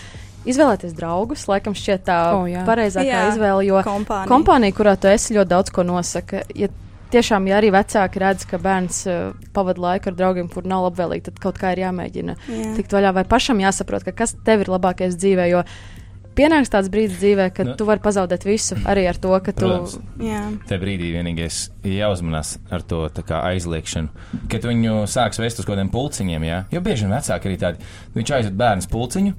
[SPEAKER 2] izvēlēties draugus, laikam šķiet tā
[SPEAKER 4] O, jā.
[SPEAKER 2] pareizākā
[SPEAKER 3] Jā,
[SPEAKER 2] izvēle, jo
[SPEAKER 3] kompānija.
[SPEAKER 2] kompānija, kurā tu esi, ļoti daudz ko nosaka. Ja Tiešām, ja arī vecāki redz, ka bērns uh, pavada laiku ar draugiem, kur nav labvēlīgi, tad kaut kā ir jāmēģina
[SPEAKER 3] Jā.
[SPEAKER 2] tikt vaļā. Vai pašam jāsaprot, ka kas tev ir labākais dzīvē, jo pienāks tāds brīdis dzīvē, kad
[SPEAKER 5] Nu.
[SPEAKER 2] nu, tu vari pazaudēt visu arī ar to, ka tu
[SPEAKER 5] Protams.
[SPEAKER 3] Jā.
[SPEAKER 5] Tajā brīdī vienīgais ir jāuzmanās ar to tā kā aizliekšanu. Kad viņu sāks vest uz kaut kādiem pulciņiem, jā, jo bieži vien vecāki arī tādi, viņš aizved bērnu pulciņu,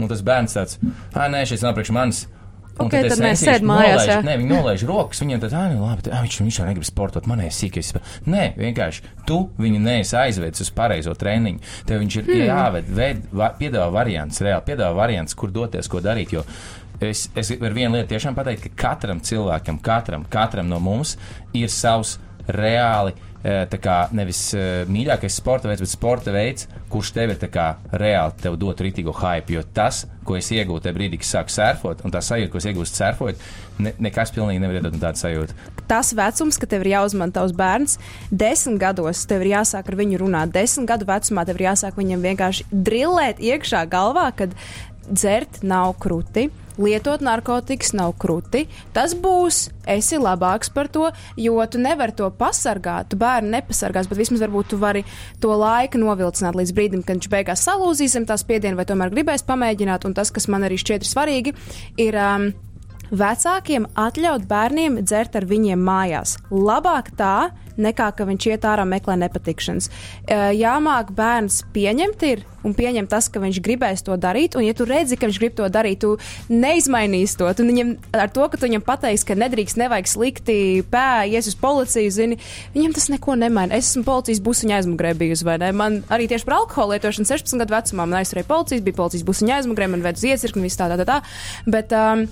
[SPEAKER 5] un tas bērns tāds, ah, nē, šis nav priekš manis. Un
[SPEAKER 2] Ok, tad nē,
[SPEAKER 5] sēžu,
[SPEAKER 2] sēd mājās, jā.
[SPEAKER 5] Nē, viņi nolaiž rokas, viņiem tad, ah, nu labi, tad, ah, viņš, viņš jau negrib sportot, man ir sīkais. Nē, vienkārši tu viņu neesi aizvedis uz pareizo treniņu. Tev viņš ir hmm. jāved, ved, va, piedāvā variants, reāli piedāvā variants, kur doties, ko darīt. Jo es, es varu vienu lietu tiešām pateikt, ka katram cilvēkam, katram, katram no mums ir savs reāli. eh, Tā kā nevis uh, mīļākais sporta veids, bet sporta veids, kurš tev ir kā reāli tev dot rītīgo hype. Jo tas, ko es iegūstu tajā brīdī, kad sāku surfot, un tā sajūta, ko es iegūstu surfot, ne, nekas pilnīgi nevar iedot tādu sajūtu.
[SPEAKER 4] tas vecums, ka tev ir jāuzman tavs bērns, desmit gados tev ir jāsāk ar viņu runāt, desmit gadu vecumā tev ir jāsāk viņam vienkārši drillēt iekšā galvā, kad dzert nav krūti. Lietot narkotikas nav krūti. Tas būs, esi labāks par to, jo tu nevari to pasargāt. Tu bērnu nepasargās, bet vismaz varbūt tu vari to laiku novilcināt līdz brīdim, kad viņš beigās salūzīs zem tā spiediena, vai tomēr gribēs pamēģināt. Un tas, kas man arī šķiet svarīgi, ir. Um, Vecākiem atļaut bērniem dzert ar viņiem mājās. Labāk tā, nekā ka viņš iet ārā meklē nepatikšanas. Jāmāk bērns pieņemt ir un pieņemt tas, ka viņš gribēs to darīt. Un, ja tu redzi, ka viņš grib to darīt, tu neizmainīsi to. Tu viņam ar to, ka tu viņam pateiksi, ka nedrīkst, nevajag slikti pēies uz policiju, zini, viņam tas neko nemaina. Es esmu policijas busiņa aizmugurē bijusi, vai ne? Man arī tieši par alkoholu lietošanu 16 gadu vecumā man aizturēja policijas, bija policijas busiņa aizmugurē, man veda uz iecirkni viss tā, tā, tā. tā. Bet, um,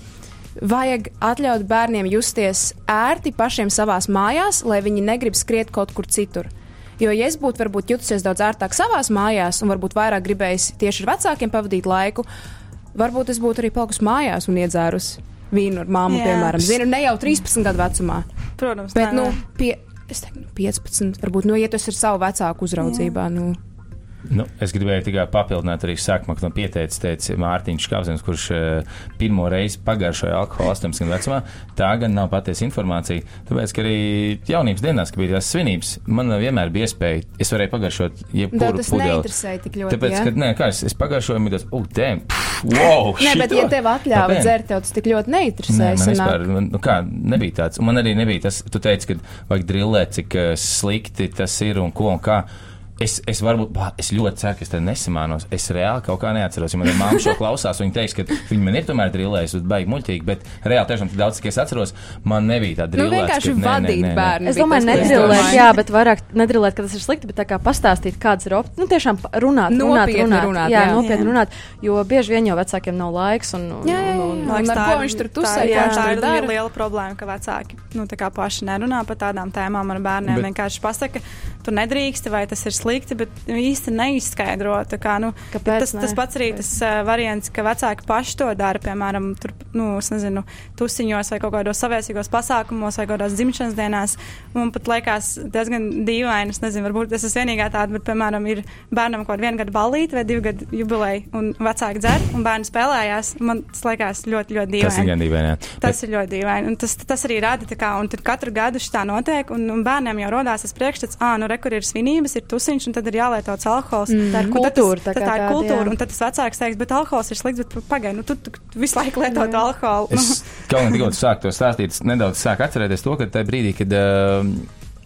[SPEAKER 4] Vajag atļaut bērniem justies ērti pašiem savās mājās, lai viņi negrib skriet kaut kur citur. Jo, ja es būtu varbūt jutusies daudz ērtāk savās mājās un varbūt vairāk gribējis tieši ar vecākiem pavadīt laiku, varbūt es būtu arī palikusi mājās un iedzērus vīnu ar māmu,
[SPEAKER 3] Jā.
[SPEAKER 4] piemēram, zinu, ne jau 13 gadu vecumā.
[SPEAKER 3] Protams,
[SPEAKER 4] Bet,
[SPEAKER 3] nē,
[SPEAKER 4] nu, pie, teiktu, nu, 15, varbūt, nu, ja ir savu vecāku uzraudzībā, nu,
[SPEAKER 5] Nu, es gribēju tikai papildināt arī sākumā, kad man pieteicis, teica Mārtiņš Kāpzins, kurš uh, pirmo reizi pagājušajā alkohola 18 gadu vecumā. Tā gan nav patiesa informācija. Tāpēc, ka arī jaunības dienās, kad bija tās svinības, man vienmēr bija iespēja, es varēju pagaršot jebkuru pudeli.
[SPEAKER 4] ļoti.
[SPEAKER 5] Tāpēc,
[SPEAKER 4] ja?
[SPEAKER 5] ka, nē, kā es, es pagaršoju, un tas, uh, tēm, wow!
[SPEAKER 4] Nē, bet, ja
[SPEAKER 5] šito?
[SPEAKER 4] tev atļāva dzert, tev tas tik ļoti
[SPEAKER 5] Nē,
[SPEAKER 4] neinteresēja.
[SPEAKER 5] man
[SPEAKER 4] sanāk.
[SPEAKER 5] vispār, man, nu kā, nebija tāds. Man arī nebija tas, tu teici, ka vajag drillēt, cik uh, slikti tas ir un ko un kā. Es, es varbūt, es ļoti ceru, ka es te nesamānos. Es reāli kaut kā neatceros. Ja manā māte šo klausās, viņa teiks, ka viņa man ir tomēr drillējusi, bet baigi muļķīgi. Bet reāli tiešām tik daudz, cik es atceros, man nebija tāda
[SPEAKER 4] Nu,
[SPEAKER 5] drillēta.
[SPEAKER 4] vienkārši vadīt bērnu.
[SPEAKER 2] Es
[SPEAKER 4] bija
[SPEAKER 2] domāju,
[SPEAKER 4] tas, ko es
[SPEAKER 2] nedrillēt,
[SPEAKER 4] domāju.
[SPEAKER 2] jā, bet vairāk nedrillēt, ka tas ir slikti, bet tā kā pastāstīt, kādas ir opcijas. Nu, tiešām runāt, runāt,
[SPEAKER 4] Nopietni
[SPEAKER 2] runāt,
[SPEAKER 4] runāt,
[SPEAKER 2] jā,
[SPEAKER 4] jā.
[SPEAKER 2] nopietni
[SPEAKER 3] Jā.
[SPEAKER 2] runāt, jo bieži vien jau vecākiem nav laiks. Un, un,
[SPEAKER 4] Jā, jā, jā.
[SPEAKER 2] un, un,
[SPEAKER 4] Un ar
[SPEAKER 3] tā
[SPEAKER 4] ko
[SPEAKER 3] ir-
[SPEAKER 4] viņš tur tusē,
[SPEAKER 3] jā, tā ir liela problēma, ka vecāki nu, tā kā paši nerunā par tādām tēmām ar bērniem. Vienkārši pasaka, tu nedrīksti vai tas ir slikti, bet īsti neizskaidro. Kā, nu,
[SPEAKER 2] Kāpēc
[SPEAKER 3] tas, tas
[SPEAKER 2] ne?
[SPEAKER 3] pats arī tas uh, variants, ka vecāki paši to dara, piemēram, tur, nu, es nezinu, tusiņos vai kaut kādos savēsīgos pasākumos vai kādās dzimšanas dienās. Man pat liekas diezgan dīvaini, es nezinu, varbūt es esmu vienīgā tāda, bet, piemēram, ir bērnam kaut kāda viena gada balīte vai divu gadu jubileja, un vecāki dzer, un bērni spēlējās. Man tas liekas ļoti, ļoti dīvaini.
[SPEAKER 5] Tas ir gan dīvaini.
[SPEAKER 3] Tas ir ļoti dīvaini. Un Tas, tas arī rada, kā, un tad katru gadu šis tā notiek, un, un bērniem jau rodās tas priekšstats, ah, nu, re, kur ir svinības, ir tusiņš, un tad ir jālieto alkohols.
[SPEAKER 2] Tā ir kultūra,
[SPEAKER 3] Tas,
[SPEAKER 2] tā
[SPEAKER 3] tā,
[SPEAKER 2] kā
[SPEAKER 3] tā ir
[SPEAKER 2] tāda,
[SPEAKER 3] kultūra,
[SPEAKER 2] jā.
[SPEAKER 3] un tad tas vecāks teiks, bet alkohols ir slikts, bet pagaidi, nu, tu, tu, tu visu laiku lieto to alkoholu. Nu,
[SPEAKER 5] Es kaut kā tikko sāku to stāstīt, es nedaudz sāku atcerēties to, ka tajā brīdī, kad uh,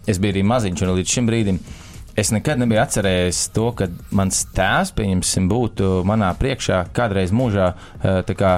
[SPEAKER 5] es biju arī maziņš un līdz šim brīdim. Es nekad nebiju atcerējies to, ka mans tēvs, pieņemsim, būtu manā priekšā kādreiz mūžā uh, tā kā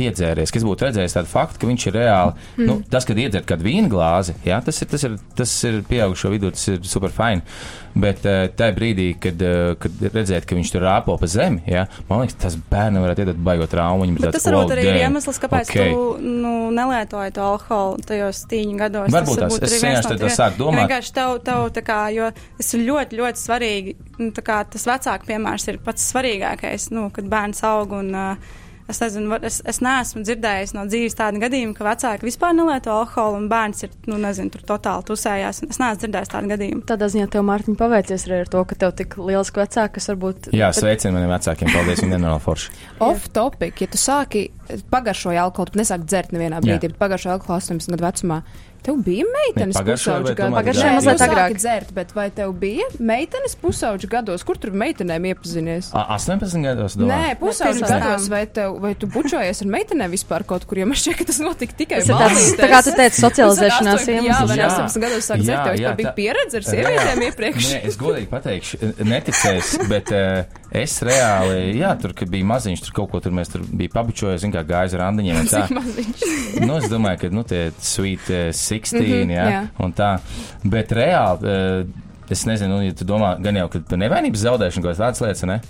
[SPEAKER 5] piedzēries, ka es būtu redzējis tādu faktu, ka viņš ir reāli. Mm. Nu, tas, kad iedzer kādu vīnu glāzi, jā, tas ir, tas ir, tas ir pieaugušo vidū, tas ir super fini. Bet uh, tajā brīdī, kad, uh, kad redzēt, ka viņš tur rāpo pa zemi, jā, man liekas, tas bērnam varētu iedot baigot traumu. ir
[SPEAKER 3] tas varbūt
[SPEAKER 5] "Wow,
[SPEAKER 3] arī ir iemesls, kāpēc
[SPEAKER 5] okay."
[SPEAKER 3] tu nu, nelietoji to alkoholu tajos tīņu gados.
[SPEAKER 5] Varbūt tas- es
[SPEAKER 3] arī viens no tiem-
[SPEAKER 5] sāku domāt.
[SPEAKER 3] Vienkārši tev, tev tā kā, jo tas ir ļoti, ļoti svarīgi. Nu, kā tas vecāku piemērs ir pats svarīgākais, nu, kad bērns aug un uh, Es nezinu, es, es neesmu dzirdējis no dzīves tādu gadījumu, ka vecāki vispār nelieto alkoholu un bērns ir, nu, nezinu, tur totāli tusējās. Es neesmu dzirdējis tādu gadījumu.
[SPEAKER 2] Tādā ziņā tev, Mārtiņ, paveicies arī ar to, ka tev tik liels vecāks, kas varbūt.
[SPEAKER 5] Jā, sveicien maniem vecākiem. Paldies, viņi nenormāli forši.
[SPEAKER 4] Off topic, ja tu sāki pagaršoju alkoholu, tu nesāki dzert nevienā brīdī, bet pagaršoju alkoholu 18 gadu vecumā. Tev bija meitenes
[SPEAKER 5] vai
[SPEAKER 4] pusauģa gados.
[SPEAKER 2] Pagājušajā
[SPEAKER 4] Jā,
[SPEAKER 2] mazliet agrāk.
[SPEAKER 4] dzert, bet vai tev bija meitenes pusauģa gados? Kur tur meitenēm iepazinies?
[SPEAKER 5] A, 18 gados domāju.
[SPEAKER 4] Nē, pusauģa gados, vai, tev, vai tu bučojies ar meitenēm vispār kaut kur, jo man šķiet, ka tas notika tikai
[SPEAKER 2] tāds, tā kā tu teici, socializēšanās
[SPEAKER 4] Jā,
[SPEAKER 2] iemesls.
[SPEAKER 4] vai
[SPEAKER 5] Jā.
[SPEAKER 4] 18 gados sāk dzert,
[SPEAKER 5] Jā,
[SPEAKER 4] tev vispār bija pieredze ar sievietēm iepriekš.
[SPEAKER 5] Nē, es godīgi pateikšu, neticēs, bet uh, es reāli, jā, tur, bija maziņš, tur kaut ko tur mēs tur bija pabučojuši, zin kā gājas ar randiņiem un tā. Nu, es domāju, ka, nu, tie sweet uh, 16,
[SPEAKER 4] Mhm,
[SPEAKER 5] jā,
[SPEAKER 4] jā.
[SPEAKER 5] un tā. Bet reāli, uh, es nezinu, nu, ja tu domā, gan jau, ka nevainības zaudēšanu kaut kādas lietas, ne?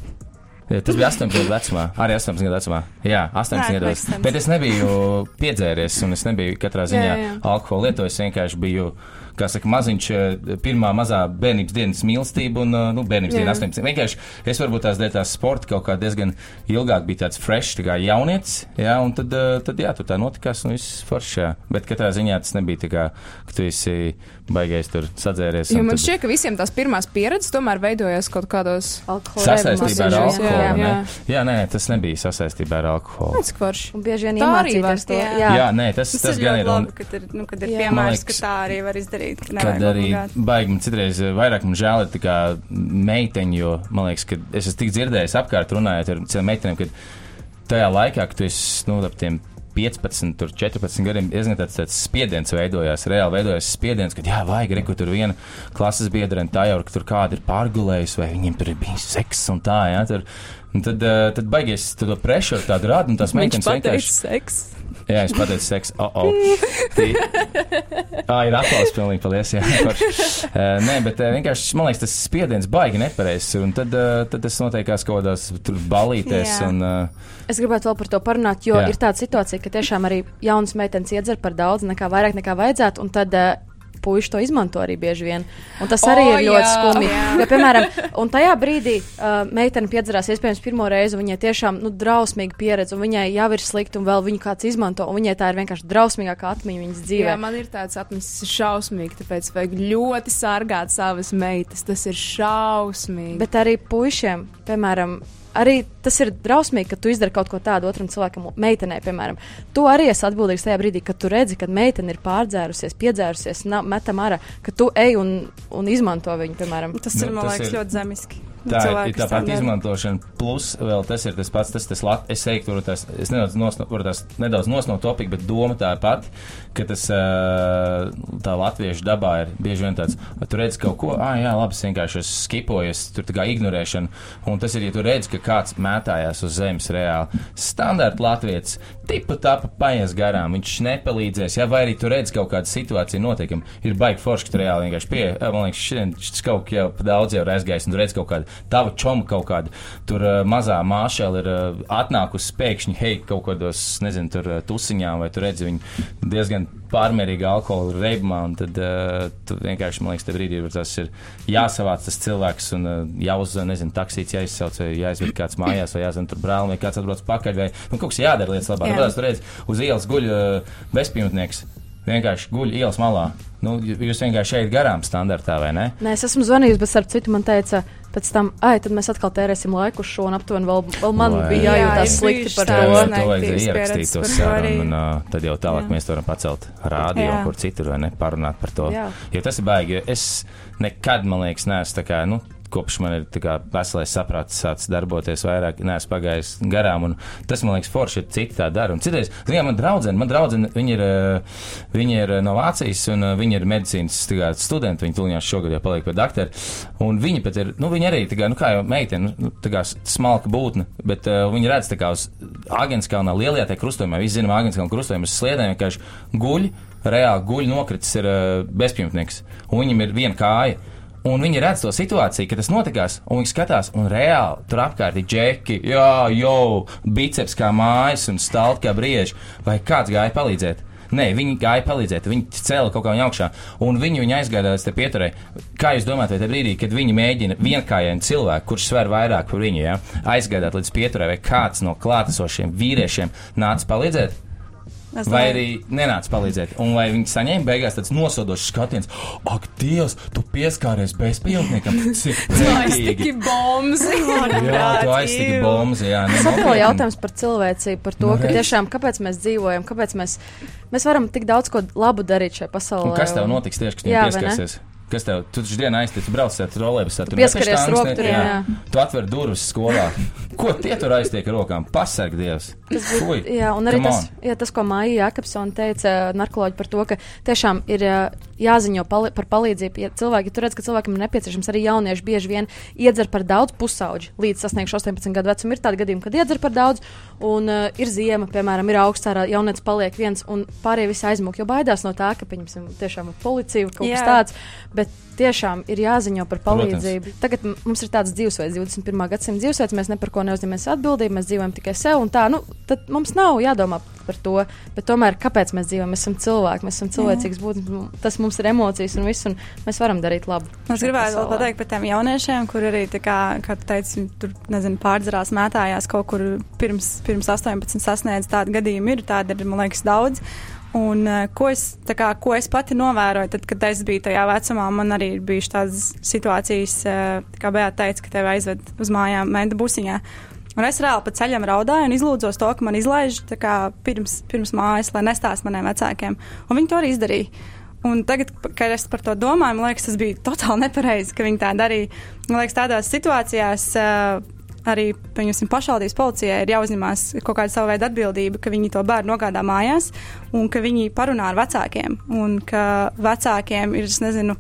[SPEAKER 5] Tas bija 18 gadu vecumā, arī 18 gadu vecumā. Jā, 18
[SPEAKER 3] Nē,
[SPEAKER 5] gados.
[SPEAKER 3] makes sense.
[SPEAKER 5] Bet es nebiju piedzēries, un es nebiju katrā ziņā
[SPEAKER 4] Jā, jā.
[SPEAKER 5] alkoholu lietojis. Es vienkārši biju, kā saka, maziņš, eh, pirmā mazā bērnības dienas mīlestība, un, eh, nu, bērnības diena 18. Vienkārši es varbūt tās dēļ tās sporta kaut kā diezgan ilgāk bija tāds fresh, tā kā jaunietis, jā, un tad, eh, tad jā, tur tā notikās, un viss foršs, jā. Bet katrā ziņā tas nebija tā kā, ka tu esi baigais tur sadzēries.
[SPEAKER 4] Jo
[SPEAKER 5] un
[SPEAKER 4] man
[SPEAKER 5] tad-
[SPEAKER 4] šķiet, ka visiem tās pirmās pieredzes tomēr veidojas kaut kādos.
[SPEAKER 5] Sasaistībā ar
[SPEAKER 4] Jā,
[SPEAKER 5] alkoholu.
[SPEAKER 4] jā,
[SPEAKER 5] ne?
[SPEAKER 4] jā.
[SPEAKER 5] jā, nē, tas nebija sasaistībā ar alkoholu.
[SPEAKER 4] Cik forši.
[SPEAKER 2] Un bieži vien
[SPEAKER 4] Tā arī
[SPEAKER 2] iemācīties to.
[SPEAKER 3] var,
[SPEAKER 2] Jā,
[SPEAKER 5] Jā, nē, tas,
[SPEAKER 3] Tas,
[SPEAKER 5] tas gan ir. Un,
[SPEAKER 3] labi, ka ir, nu, kad ir
[SPEAKER 2] Jā.
[SPEAKER 3] piemērs,
[SPEAKER 5] Man
[SPEAKER 3] ka
[SPEAKER 5] liekas,
[SPEAKER 3] tā arī var izdarīt. ka
[SPEAKER 5] Kad arī baigi man citreiz vairāk man žēl ir tā kā meiteņi, jo man liekas, ka es esmu tik dzirdējis apkārt runājot ar cilvēkiem meitenēm, ka tajā laikā, kad tu esi, nu, ap tiem 15, tur 14 gadiem, diezgan tāds, tāds spiediens veidojās, reāli veidojās spiediens, ka, jā, vajag, re, ka tur viena klases biedra un tā jau, tur kāda ir pārgulējusi, vai viņiem tur ir bijis seks un tā, jā, tur. Un tad, uh, tad baigies tu to pressure tādu rādu, un tās meitenes vienkārši.
[SPEAKER 4] seks.
[SPEAKER 5] Jā, es pateicu, seks. Oh, oh. Tī... Ah, ir aplausos, pilnīgi. Paldies. Jā, uh, nē, bet uh, vienkārši man liekas, tas spiediens baigi nepareizs. Un tad, uh, tad tas notiekās kaut kādās balītēs.
[SPEAKER 3] Jā.
[SPEAKER 5] Un, uh,
[SPEAKER 2] Es gribētu vēl par to parunāt, jo.
[SPEAKER 5] Jā.
[SPEAKER 2] ir tāda situācija, ka tiešām arī jaunas meitenes iedzer par daudz, nekā vairāk nekā vajadzētu, un tad uh, puiši to izmanto arī bieži vien. Un tas arī
[SPEAKER 4] O,
[SPEAKER 2] ir ļoti
[SPEAKER 4] jā.
[SPEAKER 2] skumji. Jo, piemēram, un tajā brīdī uh, meitene piedzerās iespējams pirmo reizi, un viņai tiešām nu, drausmīga pieredze, un viņai jau ir slikti, un vēl viņu kāds izmanto, un viņai tā ir vienkārši drausmīgākā atmiņa viņas dzīvē.
[SPEAKER 4] Jā, man ir tāds atmiņas, šausmīgi, tāpēc vajag ļoti sargāt savas meitas. Tas ir šausmīgi.
[SPEAKER 2] Bet arī puišiem, piemēram, arī tas ir drausmīgi, ka tu izdari kaut ko tādu otram cilvēkam, meitenei, piemēram. Tu arī esi atbildīgs tajā brīdī, kad tu redzi, ka meitene ir pārdzērusies, piedzērusies, na- metam ārā, ka tu ej un, un izmanto viņu, piemēram.
[SPEAKER 3] Tas
[SPEAKER 5] Nu,
[SPEAKER 3] ir, man
[SPEAKER 5] tas
[SPEAKER 3] liekas, ļoti zemiski.
[SPEAKER 5] Tā ir
[SPEAKER 3] kas
[SPEAKER 5] tāpat
[SPEAKER 3] dara.
[SPEAKER 5] izmantošana, plus vēl tas ir tas pats, tas, tas lat, es teiktu, tas, es nedaudz, nosno, tās nedaudz nosno topika, bet doma tā ir pati, ka tas tā latviešu dabā ir bieži vien tāds, tu redz kaut ko, ah, jā, labi, es vienkārši esmu skipojies, tur tā kā ignorēšana, un tas ir, ja tu redz, ka kāds mētājās uz zemes reāli, standarta latvietis, tipa tapa paies garām, viņš nepalīdzēs, jā, vai arī tu redz kaut kādu situāciju notiekam, ir baigi forši, ka tu reāli vienkārši pie, man liekas, šis kaut kā jau daudz jau ir aizgājis, un tu redz kaut kādu tavu čomu kaut kādu, tur uh, mazā māšēla ir uh, atnākusi pēkšņi, hei, kaut kādos, nezinu, tur uh, tusiņām, vai tu redzi viņu diezgan pārmērīgi alkohola reibumā, un tad uh, tu vienkārši, man liekas, te brīdī ir tas ir jāsavāc tas cilvēks un uh, jāuzzina, nezinu, taksīts jāizsauc, vai jāizved kāds mājās, vai jāzina tur brāli, vai kāds atbrauc pakaļ, vai nu, kaut kas jādara lietas labāk.
[SPEAKER 3] Jā.
[SPEAKER 5] Tu redzi, uz ielas guļ uh, bezpajumtnieks. Vienkārši guļ ielas malā. Nu, jūs vienkārši ejat garām standartā, vai ne?
[SPEAKER 2] Nē, es esmu zvanījis, bet starp citu man teica, pēc tam, ai, tad mēs atkal tērēsim laiku šo, un aptuveni vēl, vēl man
[SPEAKER 5] Vai.
[SPEAKER 2] bija
[SPEAKER 3] Jā,
[SPEAKER 2] jājūtās
[SPEAKER 3] ir
[SPEAKER 2] slikti par
[SPEAKER 5] Jā,
[SPEAKER 2] to.
[SPEAKER 3] tādas
[SPEAKER 5] to vajadzēja ierakstīt to sarunu, un uh, tad jau tālāk
[SPEAKER 3] Jā.
[SPEAKER 5] mēs to varam pacelt rādio
[SPEAKER 3] Jā.
[SPEAKER 5] kur citur, vai ne, parunāt par to.
[SPEAKER 2] Jā.
[SPEAKER 5] Jo tas ir baigi, jo es nekad, man liekas, neesmu tā kā, nu, kopš man ir veselais saprāts sācis darboties vairāk, neesmu pagājis garām, tas, man liekas, forši, ja citi tā dara. Un citreiz, zinām, man draudzene, man draudzene, viņi ir, uh, viņi ir uh, no Vācijas, un uh, viņi ir medicīnas kā, studenti, viņi tuliņās šogad jau paliek pie doktora, un viņi pat ir, nu, viņi arī, kā, nu, kā jau meitene, nu, tā kā smalka būtne, bet uh, viņi redz tā kā uz Agenskalnā lielajā tajā krustojumā, visi zinām Agenskalna krustojumu, uz sliedēm vienkārši guļ, reāli guļ nokritis ir uh, bezpjumtnieks, un viņam ir viena kāja. Un viņi redz to situāciju, ka tas notikās, un viņi skatās, un reāli tur apkārt ir džeki, jā, jau biceps kā mājas un stalti kā brieži, vai kāds gāja palīdzēt. Nē, viņi gāja palīdzēt, viņi cēla kaut kā viņu augšā, un viņi viņu aizgāja līdz pieturē. Kā jūs domājat, vai tajā brīdī, kad viņi mēģina vienkāršiem cilvēku, kurš sver vairāk par viņu, ja, aizgādāt līdz pieturē, vai kāds no klātesošiem vīriešiem nāca palīdzēt? Vai arī nenāca palīdzēt, un vai viņi saņēma beigās tāds nosodošs skatiens, ak, Dievs, tu pieskāries bezpilotniekam, cik
[SPEAKER 4] Aiztiki bombas.
[SPEAKER 5] Jā, tu aiztiki bombas, jā.
[SPEAKER 2] Tas atkal
[SPEAKER 5] nopietni.
[SPEAKER 2] jautājums par cilvēcību, par to,
[SPEAKER 5] Nu,
[SPEAKER 2] ka tiešām kāpēc mēs dzīvojam, kāpēc mēs, mēs varam tik daudz ko labu darīt šajā pasaulē.
[SPEAKER 5] Un kas tev notiks tieši, kad
[SPEAKER 2] ne?
[SPEAKER 5] pieskarsies? Kas tev, tu taču dienā aiztiec, brauc ar trolēbusā, tu
[SPEAKER 2] pieskaries jā.
[SPEAKER 5] Tu atver durvis skolā. Ko tie tur aiztiek ar rokām? Pasarg Dievs. Fui.
[SPEAKER 2] Jā, un arī
[SPEAKER 5] Come
[SPEAKER 2] tas,
[SPEAKER 5] on.
[SPEAKER 2] jā, tas, ko Maija Jakobsona teica, narkoloģi par to, ka tiešām ir jāziņo pali par palīdzību. Ja cilvēki, ja tu redz, ka cilvēkam ir nepieciešams arī jaunieši bieži vien iedzer par daudz pusauģi līdz sasniegšu 18 gadu vecumu. Ir tādi gadījumi, kad iedzer par daudz, un uh, ir ziema, piemēram, ir augsts ārā, jaunietis paliek viens, un pārējie visi aizmūk, jo baidās no tā, ka, pieņemsim, tiešām ir policija vai kaut kas
[SPEAKER 3] Jā.
[SPEAKER 2] tāds. Bet tiešām ir jāziņo par
[SPEAKER 5] Protams.
[SPEAKER 2] palīdzību. Tagad m- mums ir tāds dzīvesveids, 21. gadsimta dzīvesveids, mēs ne par ko neuzņemamies atbildību, mēs dzīvojam tikai sev, un tā, nu, tad mums nav jādomā par to, bet tomēr, kāpēc mēs dzīvojam, mēs esam cilvēki, mēs esam cilvēcīgs būtnes, tas mums ir emocijas un viss, un mēs varam darīt labu.
[SPEAKER 3] Es gribētu vēl pateikt par tiem jauniešiem, kur arī, kā, kā tu teici, tur, nezinu, pārdzerās, mētājās kaut kur pirms, pirms 18 sasniedz tādu gadījumu. Ir tādi, ir, man liekas, daudz. Un, eh, ko, es, kā, ko es pati novēroju, tad, kad es biju tajā vecumā, man arī ir bijušas tādas situācijas, eh, kā Bēta teica, ka tevi aizved uz mājām mēnda busiņā. Un es reāli pa ceļam raudāju un izlūdzos to, ka man izlaiž kā, pirms, pirms mājas, lai nestāst maniem vecākiem. Un viņi to arī izdarīja. Un tagad, kad es par to domāju, man liekas, tas bija totāli nepareizi, ka viņi tā darīja. Man liekas, tādās situācijās uh, arī pašvaldības policijai ir jāuzņemās kaut kāda sava veida atbildība, ka viņi to bērnu nogādā mājās un ka viņi parunā ar vecākiem. Un ka vecākiem ir, es nezinu,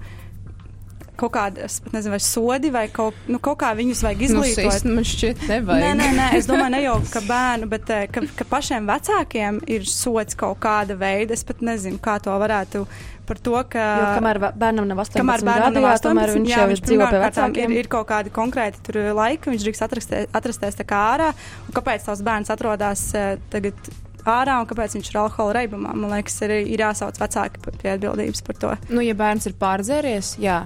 [SPEAKER 3] kaut kāda, es pat nezinu, vai sodi vai kaut, nu, kaut kā viņus vajag
[SPEAKER 4] Nu,
[SPEAKER 3] izglītot.
[SPEAKER 4] sist, man šķiet, nevajag.
[SPEAKER 3] Nē, nē, nē, es domāju, ne jau ka bērnu, bet eh, ka, ka pašiem vecākiem ir sots kaut kāda veida. Es pat nezinu, kā to varētu par to, ka.
[SPEAKER 2] Jo kamēr bērnam nav 18
[SPEAKER 3] Kamēr bērnam
[SPEAKER 2] gadu,
[SPEAKER 3] nav
[SPEAKER 2] jā, tomēr
[SPEAKER 3] 18,
[SPEAKER 2] viņš
[SPEAKER 3] jā,
[SPEAKER 2] jau
[SPEAKER 3] viņš
[SPEAKER 2] ir dzīvo pie vecākiem.
[SPEAKER 3] Ir, ir kaut kādi konkrēti tur laiki, viņš drīkst atrasties, atrasties tā kā ārā. Un kāpēc tavs bērns atrodas eh, tagad ārā un kāpēc viņš ir alkohola reibumā? Man liekas, ir, ir jāsauc vecāki par- pie atbildības par to.
[SPEAKER 4] Nu, ja bērns ir pārdzēries, jā.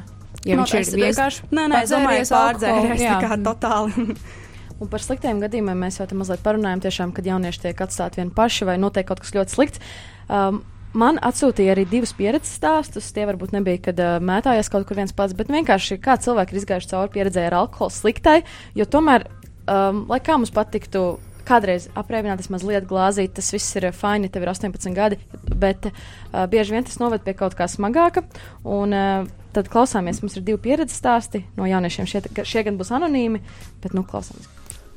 [SPEAKER 4] Ja
[SPEAKER 3] Nu,
[SPEAKER 4] viņš ir vienkārši.
[SPEAKER 3] Nē, nē, es domāju, pārdzēries tā kā totāli.
[SPEAKER 2] Un par sliktiem gadījumiem mēs jau te mazliet parunājam, tiešām, kad jaunieši tiek atstāti vieni paši vai notiek kaut kas ļoti slikts. Um, man atsūtīja arī divus pieredzes stāstus. Tie varbūt nebija, kad uh, mētājās kaut kur viens pats, bet vienkārši kā cilvēki ir izgājuši cauri pieredzēji ar alkoholu sliktai, jo tomēr, um, lai kā mums patiktu. Kādreiz aprēķināties mazliet glāzīt, tas viss ir fini, tev ir 18 gadi, bet uh, bieži vien tas noved pie kaut kā smagāka. Un, uh, tad klausāmies, mums ir divi pieredzes stāsti no jauniešiem. Šie, šie gan būs anonīmi, bet nu klausāmies.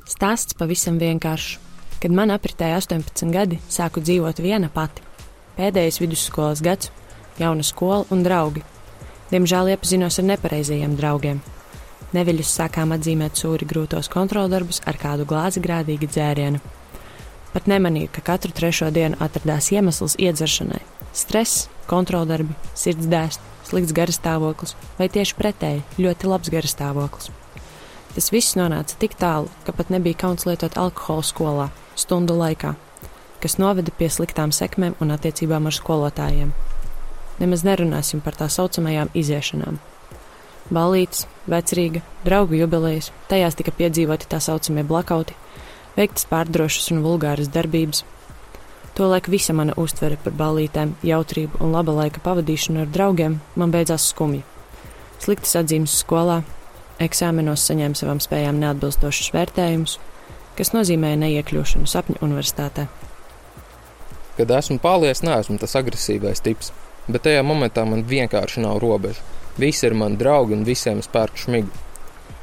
[SPEAKER 8] Stāsts pavisam vienkāršs. Kad man apritēja 18 gadi, sāku dzīvot viena pati. Pēdējais vidusskolas gads, jauna skola un draugi. Diemžēl iepazinos ar nepareizajiem draugiem. Neviļus sākām atzīmēt sūri grūtos kontroldarbus ar kādu glāzi grādīga dzēriena. Pat nemanīju, ka katru trešo dienu atradās iemesls iedzeršanai - stress, kontroldarbi, sirds dēst, slikts garastāvoklis vai tieši pretēji - ļoti labs garastāvoklis. Tas viss nonāca tik tālu, ka pat nebija kauns lietot alkoholu skolā, stundu laikā, kas noveda pie sliktām sekmēm un attiecībām ar skolotājiem. Nemaz nerunāsim par tā saucamajām iziešanām. Balītes, vecrīga, draugu jubilejas, tajās tika piedzīvoti tā saucamie blakauti, veiktas pārdrošas un vulgāras darbības. Tolēk visa mana uztvere par balītēm, jautrību un laba laika pavadīšanu ar draugiem man beidzās skumji. Sliktas atzīmes skolā, eksāmenos saņēma savām spējām neatbilstošus vērtējumus, kas nozīmēja neiekļūšanu sapņu universitātē.
[SPEAKER 9] Kad esmu pālies, neesmu tas agresīvais tips, bet tajā momentā man vienkārši nav robežu. Visi ir mani draugi un visiem es pērku šmigu.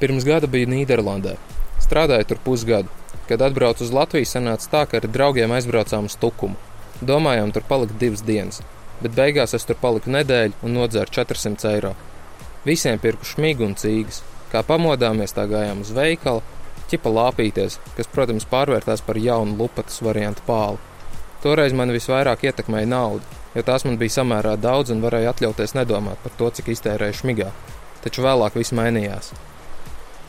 [SPEAKER 9] Pirms gada biju Nīderlandē. Strādāju tur pusgadu. Kad atbraucu uz Latviju, sanāca tā, ka ar draugiem aizbraucām uz Tukumu. Domājām tur palikt divas dienas, bet beigās es tur paliku nedēļu un nodzēru 400 eiro. Visiem pirku šmigu un cīgas. Kā pamodāmies, tā gājām uz veikalu, ķipa lāpīties, kas, protams, pārvērtās par jaunu lupatas variantu pāli. Toreiz man visvairāk ietekmēja nauda, jo tās man bija samērā daudz un varēja atļauties nedomāt par to, cik iztērēju šmigā. Taču vēlāk viss mainījās.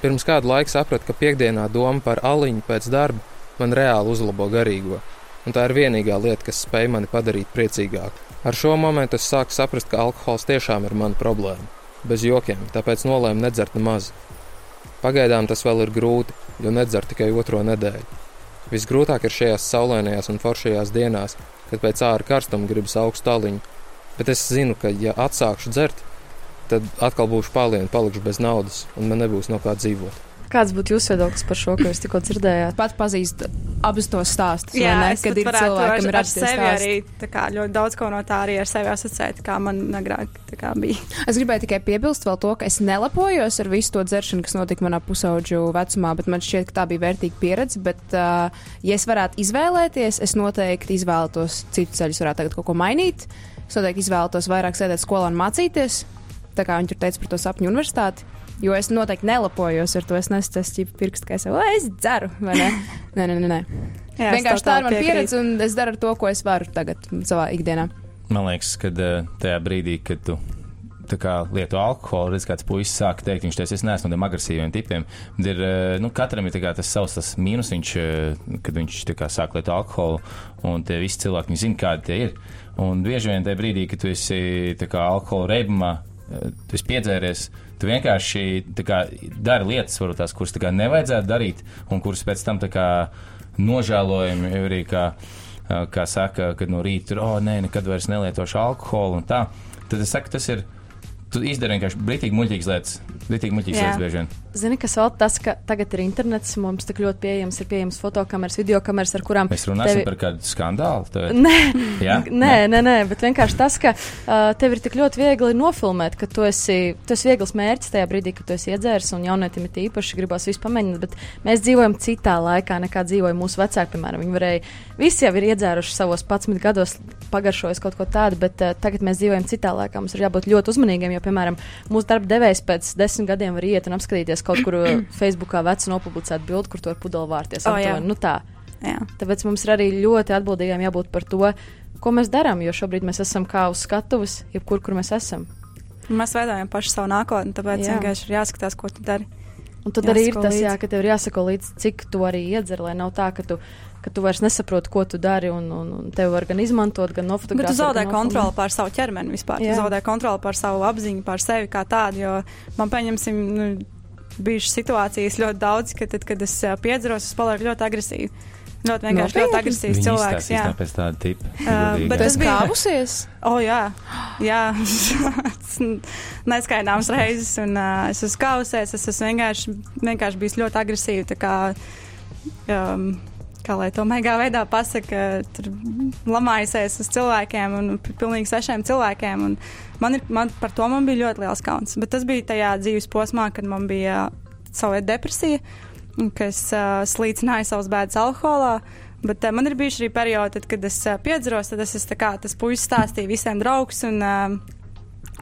[SPEAKER 9] Pirms kādu laiku sapratu, ka piekdienā doma par aliņu pēc darba man reāli uzlabo garīgo. un tā ir vienīgā lieta, kas spēj mani padarīt priecīgāku. Ar šo momentu es sāku saprast, ka alkohols tiešām ir mana problēma. Bez jokiem, tāpēc nolēmu nedzert nemaz. Pagaidām tas vēl ir grūti, jo nedzeru tikai otro nedēļu. Visgrūtāk ir šajās saulainajās un foršajās dienās, kad pēc ārā karstuma gribas augstu taliņu, bet es zinu, ka, ja atsākšu dzert, tad atkal būšu pārlienu, palikšu bez naudas un man nebūs no kā dzīvot.
[SPEAKER 2] Kāds būtu jūsu viedoklis par šo, ko jūs tikko dzirdējāt?
[SPEAKER 4] Pat pazīst abus tos stāstus.
[SPEAKER 3] Jā,
[SPEAKER 4] vai ne?
[SPEAKER 3] es
[SPEAKER 4] kad ir
[SPEAKER 3] varētu
[SPEAKER 4] cilvēki, kam ir
[SPEAKER 3] ar, ar sevi arī tā kā, ļoti daudz ko no tā arī ar sevi asociēt, kā man agrāk tā kā bija.
[SPEAKER 4] Es gribēju tikai piebilst vēl to, ka es nelepojos ar visu to dzeršanu, kas notika manā pusauģu vecumā, bet man šķiet, ka tā bija vērtīga pieredze. Bet, uh, ja es varētu izvēlēties, es noteikti izvēlētos citu ceļu, es varētu tagad kaut ko mainīt. Es noteikti izvēlētos vairāk sēdēt skolā un mācīties, tā kā viņi tur teica par to sapņu universitāti. Jo es noteikti nelepojos ar to. Es nesu tas ķip pirkstu, ka es jau "O, es dzeru. vai ne? Nē, nē, nē. nē.
[SPEAKER 3] Jā, es
[SPEAKER 4] Vienkārši tā ir mana pieredze, un es daru ar to, ko es varu tagad savā ikdienā.
[SPEAKER 5] Man liekas, ka tajā brīdī, kad tu tā kā lieto alkoholu, redz, kāds puisis sāk teikt, viņš teica, es neesmu no tiem agresīviem tipiem. Bet Ir, eh, nu, katram ir kā tas savs tas mīnus, viņš, eh, kad viņš kā sāk lietot alkoholu, un tie visi cilvēki, viņi zina, kādi tie ir. Un bieži vien tajā brīdī, kad tu esi kā alkohola reibumā, eh, tu esi piedzēries. Tu vienkārši kā, dari lietas, varbūt tās, kuras tā nevajadzētu darīt, un kuras pēc tam kā nožēlojami arī, kā, kā saka, kad no rīta tur, oh, nē, nekad vairs nelietošu alkoholu un tā. Tad es saku, tas ir. Tu izdari vienkārši brīvīgi muļķīgas lietas. Brīvīgi muļķīgas lietas bieži vien.
[SPEAKER 2] Zini, kas vēl tas, ka tagad ir internets, mums tik ļoti pieejams, ir pieejams fotokameras, video kameras, ar kurām
[SPEAKER 5] Mēs runāsim par kādu skandālu. Tagad.
[SPEAKER 2] Nē,
[SPEAKER 5] Jā?
[SPEAKER 2] nē, nē, nē, bet vienkārši tas, ka uh, tev ir tik ļoti viegli nofilmēt, ka tu esi, tu esi viegls mērķis tajā brīdī, kad tu esi iedzēris, un jaunietim ir īpaši gribās visu pamēģināt, bet mēs dzīvojam citā laikā, nekā dzīvoja mūsu vecāki, piemēram. Viņi varēja, visi jau ir iedzēruši savos 11 gados, pagaršojis kaut ko tādu, bet uh, tagad mēs dzīvojam citā laikā. Mums ir jābūt ļoti uzmanīgiem, jo, piemēram, mūsu darba devējs pēc desmit gadiem var iet un apskatīties kaut kur uh, Facebookā vecu nopublicētu bildi, kur to ar pudeli vārties.
[SPEAKER 3] O, jā.
[SPEAKER 2] aptuveni. nu, tā.
[SPEAKER 3] Jā.
[SPEAKER 2] Tāpēc mums ir arī ļoti atbildīgiem jābūt par to, ko mēs darām, jo šobrīd mēs esam kā uz skatuves, jebkur, kur mēs esam.
[SPEAKER 3] Mēs veidojam pašu savu nākotni, tāpēc
[SPEAKER 2] Jā.
[SPEAKER 3] vienkārši ir jāskatās, ko tu dari.
[SPEAKER 2] Un tad arī ir
[SPEAKER 3] Jāsako
[SPEAKER 2] tas,
[SPEAKER 3] līdzi.
[SPEAKER 2] jā, ka tev ir jāsako līdzi, cik tu arī iedzer, lai nav tā, ka tu, ka tu vairs nesaproti, ko tu dari, un, un, un tev var gan izmantot, gan
[SPEAKER 3] Bet
[SPEAKER 2] nofotografēt.
[SPEAKER 3] tu zaudē kontroli pār savu ķermeni vispār.
[SPEAKER 2] Jā.
[SPEAKER 3] Tu zaudē kontroli pār savu apziņu, pār sevi kā tādu. Jo man, pieņemsim, nu, bijušas situācijas ļoti daudz, ka tad, kad es ā, piedzeros, es palieku ļoti agresīvi. Ļoti vienkārši ļoti
[SPEAKER 4] Nopietni?
[SPEAKER 3] agresīvs
[SPEAKER 5] Viņi
[SPEAKER 3] cilvēks. Jā.
[SPEAKER 5] no pēc tāda tipa.
[SPEAKER 3] Uh,
[SPEAKER 5] godīgi.
[SPEAKER 3] bet tas bija-
[SPEAKER 4] kāpusies?
[SPEAKER 3] O, jā, jā. neskaidāms reizes, un uh, es esmu kausies. Es esmu vienkārši, vienkārši bijis ļoti agresīvs. tā Kā, um, kā lai to maigā veidā pasakā, tur lamājusies uz cilvēkiem un pilnīgi svešiem cilvēkiem. un Man, ir, man par to man bija ļoti liels kauns. Bet tas bija tajā dzīves posmā, kad man bija sava depresija, un ka es uh, slīcināju savus bēdas alkoholā. Bet uh, man ir bijuši arī periodi, tad, kad es uh, piedzeros, tad es esmu tas puisis stāstīja visiem draugus un,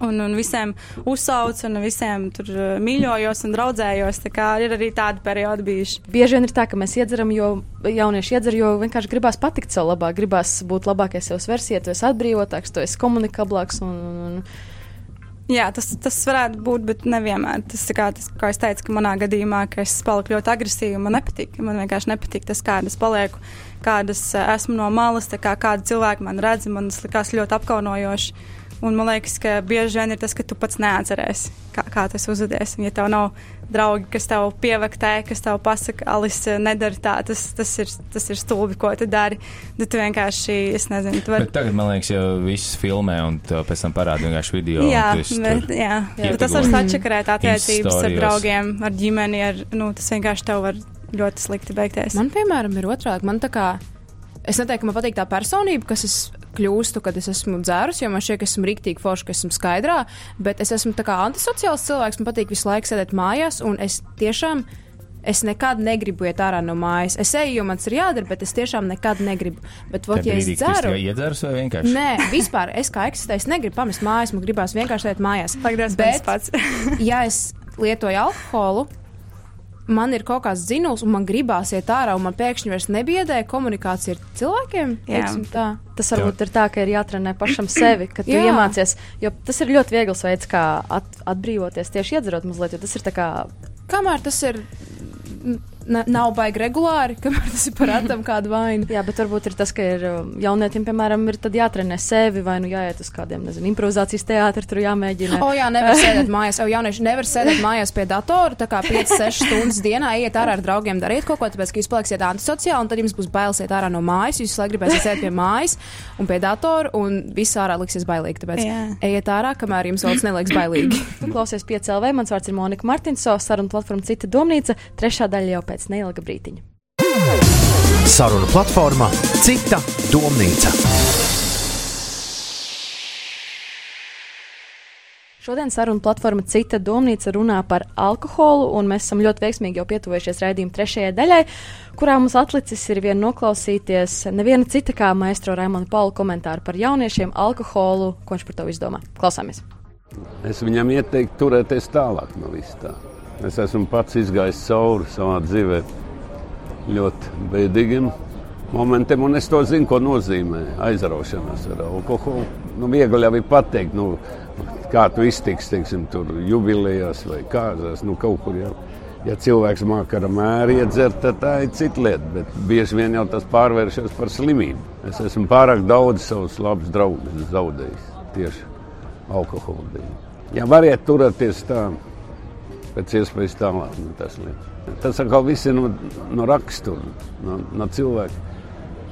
[SPEAKER 3] un, un visiem uzsaucu un visiem tur mīļojos un draudzējos. Ir arī tādi periodi bijuši.
[SPEAKER 2] Bieži vien ir tā, ka mēs iedzeram, jo jaunieši iedzer, jo vienkārši gribās patikt sev labāk, gribās būt labākais savs versija, tu esi atbrīvotāks, tu esi komunikablāks. Un, un, un,
[SPEAKER 3] Jā, tas, tas varētu būt, bet nevienmēr. Tas, kā, tas, kā es teicu, ka manā gadījumā, ka es paliku ļoti agresīva, man nepatīk. Man vienkārši nepatīk tas, kāda es palieku, kādas eh, esmu no malas, kā kādi cilvēki man redz, man tas likās ļoti apkaunojoši. Un man liekas, ka bieži vien ir tas, ka tu pats neatcerēsi, kā, kā tas uzvedies. Ja tev nav draugi, kas tev pievaktē, kas tev pasaka, Alise, nedari tā, tas, tas, ir, tas ir stulbi, ko tu dari. Tad tu vienkārši, es nezinu, tu vari
[SPEAKER 5] Bet tagad, man liekas, jau viss filmē, un tev pēc tam parāda vienkārši video.
[SPEAKER 3] Jā, bet, jā.
[SPEAKER 2] Jā.
[SPEAKER 3] Tas var sačakarēt attiecības ar draugiem, ar ģimeni. Ar, nu, tas vienkārši tev var ļoti slikti beigties.
[SPEAKER 4] Man, piemēram, ir otrādi. Man tā kā, es neteiktu, ka man patīk tā personība, kas es kļūstu, kad es esmu dzērus, jo man šķiet, ka esmu rīktīgi forši, ka esmu skaidrā, bet es esmu tā kā antisociāls cilvēks, man patīk visu laiku sēdēt mājās, un es tiešām. Es nekad negribu iet ārā no mājas. Es eju, jo man tas ir jādara, bet es tiešām nekad negribu. Bet, vot, ja es dzeru,
[SPEAKER 5] tikai iedzērs vai vienkārši?
[SPEAKER 4] Nē, vispār es kā eksistēju, es negribu pamest mājas, man gribās vienkārši iet mājās. Bet-
[SPEAKER 3] bet pats.
[SPEAKER 4] ja es lietoju alkoholu, man ir kaut kāds dzinuls, un man gribās iet ārā, un man pēkšņi vairs nebiedē komunikācija ar cilvēkiem.
[SPEAKER 3] Jā.
[SPEAKER 4] teiksim tā.
[SPEAKER 2] Tas varbūt ir tā, ka ir jātrenē pašam sevi, ka tu
[SPEAKER 4] Jā.
[SPEAKER 2] iemācies. Jo tas ir ļoti viegls veids, kā at, atbrīvoties tieši iedzerot mazliet, jo tas ir tā kā.
[SPEAKER 4] Kamēr tas ir nav baigi regulāri, kamēr tas ir par atam kādu vainu.
[SPEAKER 2] Jā, bet varbūt ir tas, ka ir um, jaunietim, piemēram, ir jātrenē sevi vai nu jāiet uz kādiem, nezinu, improvizācijas teātriem, tur jāmēģina.
[SPEAKER 4] O, jā, nevar sēdēt mājās. Jau jaunieši nevar sēdēt mājās pie datora, tā kā 5-6 stundas dienā iet ārā ar draugiem, dariet kaut ko, tāpēc, ka jūs paliksiet antisociāli, un tad jums būs bailes iet ārā no mājas, jūs laikam gribēsiet sēdēt pie mājas un pie datora, un viss ārā liksies bailīgi. Tāpēc jā. ejiet ārā, kamēr jums vēl neliekas bailīgi.
[SPEAKER 2] tu klausies 5 LV, mans vārds ir Monika Martinso, saruna platforma Cita Domnīca, trešā daļa jau pēc neilga brītiņa.
[SPEAKER 1] Saruna platforma Cita domnīca.
[SPEAKER 2] Šodien saruna platforma Cita domnīca runā par alkoholu, un mēs esam ļoti veiksmīgi jau pietuvojušies raidījuma trešajai daļai, kurā mums atlicis ir vien noklausīties neviena cita kā maestro Raimona Paula komentāru par jauniešiem, alkoholu, ko viņš par to izdomā. Klausāmies!
[SPEAKER 10] Es viņam ieteiktu turēties tālāk no vis tā. Es esmu pats izgājis cauri savā dzīvēm ļoti bēdīgiem momentiem, un es to zinu, ko nozīmē aizraušanās ar alkoholu. Nu, viegli jau ir pateikt, nu, kā tu iztiks, teiksim, tur jubilejās vai kārzās, nu, kaut kur jau. Ja cilvēks māca ar mēru iedzert, tad tā ir cita lieta. Bet bieži vien jau tas pārvēršas par slimību. Es esmu pārāk daudz savus labus draugus zaudējis tieši alkohola dēļ. Ja variet turēties tā, pēc iespējas tālāk no tas lietas. Tas atkal viss ir no, no rakstura, no, no cilvēka.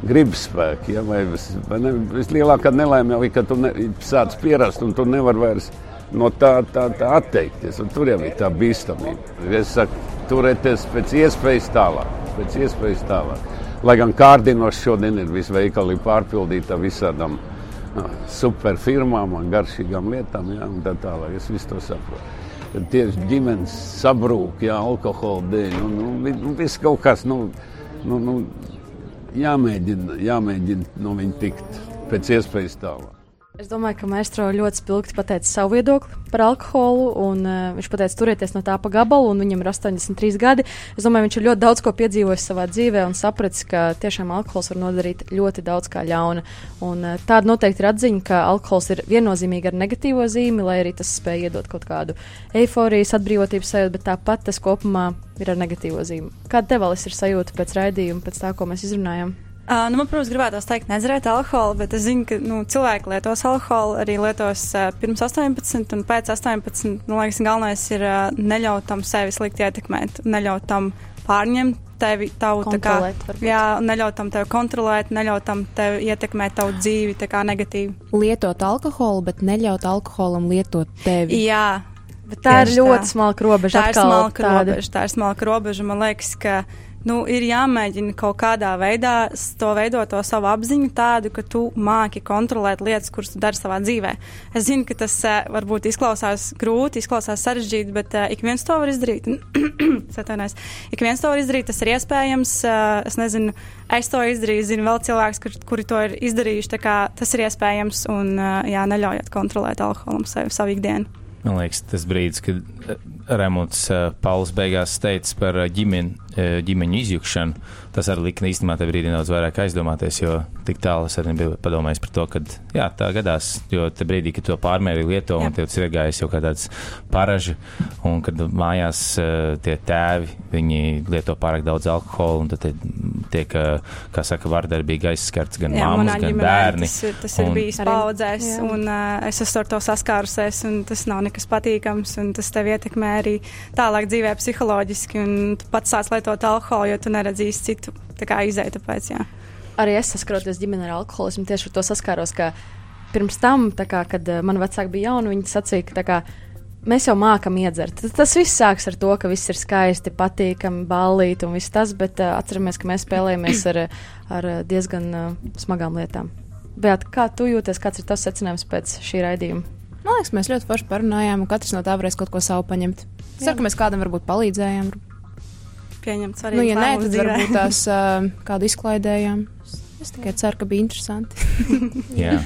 [SPEAKER 10] Gribas spēki, ja, vai, vai ne, vislielākā nelaime jau ir, ka tu ne, sāc pierast un tu nevar vairs no tā, tā, tā atteikties. Un tur jau ir tā bīstamība. Es saku, turēties pēc iespējas tālāk, pēc iespējas tālāk. Lai gan kārdinoši šodien ir visi veikali pārpildīti ar visādām no, superfirmām un garšīgām lietām, ja, un tā tālāk. Es visu to saprotu kad tieši ģimenes sabrūk, jā, alkohola dēļ. Nu, nu, nu, viss kaut kas, nu, nu, nu, jāmēģina, jāmēģina no viņa tikt pēc iespējas tālāk.
[SPEAKER 2] Es domāju, ka Maestro ļoti spilgti pateica savu viedokli par alkoholu, un uh, viņš teica, turieties no tā pa gabalu, un viņam ir 83 gadi. Es domāju, viņš ir ļoti daudz ko piedzīvojis savā dzīvē un sapratis, ka tiešām alkohols var nodarīt ļoti daudz kā ļauna. Un, uh, tāda noteikti ir atziņa, ka alkohols ir viennozīmīgi ar negatīvo zīmi, lai arī tas spēj iedot kaut kādu eifórijas, atbrīvotības sajūtu, bet tāpat tas kopumā ir ar negatīvo zīmi. Kāda tev vēl ir sajūta pēc raidījuma, pēc tā, ko mēs izrunājam?
[SPEAKER 3] Uh, nu, man, protams, gribētos teikt, nedzeriet alkoholu, bet es zinu, ka nu, cilvēki lietos alkoholu, arī lietos uh, pirms 18 un pēc 18. Man liekas, galvenais ir uh, neļaut tam sevi slikti ietekmēt, neļaut tam pārņemt tevi, tavu, tā kā, varbūt. jā, neļaut tam tevi kontrolēt, neļaut tam tevi ietekmēt tavu dzīvi tā kā negatīvi.
[SPEAKER 4] Lietot alkoholu, bet neļaut alkoholam lietot tevi.
[SPEAKER 3] Jā.
[SPEAKER 2] Bet tā ir ļoti tā. smalka robeža.
[SPEAKER 3] Tā ir smalka robeža. Tā ir smalka robeža. Man liekas, ka nu, ir jāmēģina kaut kādā veidā to veidot to savu apziņu tādu, ka tu māki kontrolēt lietas, kuras tu dari savā dzīvē. Es zinu, ka tas uh, varbūt izklausās grūti, izklausās sarežģīti, bet uh, ik viens to var izdarīt. ik viens to var izdarīt, tas ir iespējams. Uh, es nezinu, es to izdarīju, zinu vēl cilvēks, kur, kuri to ir izdarījuši. Tas ir iespējams un jā, neļaujiet kontrolēt alkoholam sevi, savu ikdienu.
[SPEAKER 5] Man liekas, tas brīdis, kad Remonds Pauls beigās teica par ģimeni, ģimeņu izjukšanu, tas arī lika īstenībā tajā brīdī daudz vairāk aizdomāties, jo tik tālu es arī biju padomājis par to, ka jā, tā gadās, jo tajā brīdī, kad to pārmēri lieto jā. un tev ir gājis jau kā tāds paraži, un kad mājās tie tēvi, viņi lieto pārāk daudz alkohola, un tad tiek, kā saka, vardarbīgi aizskarts gan jā, mammas, gan bērni.
[SPEAKER 3] Tas, tas un, ir bijis paudzēs, un uh, es esmu ar to saskārusies, un tas nav nekas patīkams, un tas tev ietekmē arī tālāk dzīvē psiholoģiski, un tu pats sāc lietot alkoholu, jo tu neredzīsi citu izēju. Tāpēc, jā.
[SPEAKER 2] arī es saskaroties ģimenē ar alkoholismu, tieši ar to saskāros. Pirms tam, kā, kad uh, man vecāki bija jauni, viņi sacīja, ka kā, mēs jau mākam iedzert. Tas viss sāks ar to, ka viss ir skaisti, patīkami, ballīti un viss tas, bet uh, atceramies, ka mēs spēlējamies ar, ar diezgan uh, smagām lietām. Bet kā tu jūties, kāds ir tas secinājums pēc šī raidījuma?
[SPEAKER 4] Man liekas, mēs ļoti forši parunājām, un katrs no tā varēs kaut ko savu paņemt. Es ceru, ka mēs kādam varbūt palīdzējām.
[SPEAKER 3] Pieņemt svarīgi.
[SPEAKER 4] Nu, ja nē, tad dzīvē. varbūt tās uh, kādu izklaidējām. Es tikai ceru, ka bija interesanti.
[SPEAKER 5] jā.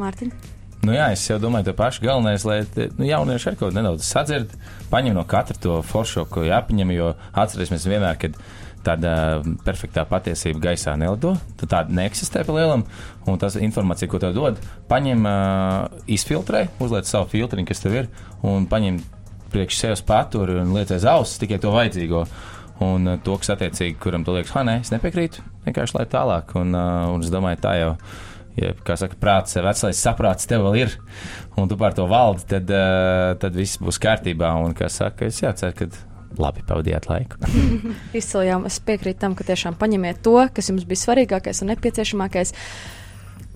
[SPEAKER 2] Mārtiņ.
[SPEAKER 5] Nu jā, es domāju, ka paši galvenais, lai nu, jaunieši arī kaut ko nedaudz sadzird, paņem no katra to foršo, ko jāpaņem, jo atcerēsimies vienmēr, kad tāda perfektā patiesība gaisā nelido. Tad tāda neeksistē pa lielam. Un tas informācija, ko tev dod, paņem, uh, izfiltrē, uzliek savu filtriņu, kas tev ir, un paņem priekš sevis paturi un liec aiz auss tikai to vajadzīgo. Un uh, to, kas attiecīgi, kuram tu liekas, ah, nē, es nepiekrītu, vienkārši lai tālāk. Un, uh, un es domāju, tā jau ir ja, kā saka, prāts, vecais saprāts tev vēl ir, un tu par to valdi, tad, uh, tad viss būs kārtībā. Un, kā saka, es jācer, ka labi pavadījāt laiku.
[SPEAKER 2] Izcēlījām, es piekrītu tam, ka tiešām paņemiet to, kas jums bija svarīgākais un nepieciešamākais.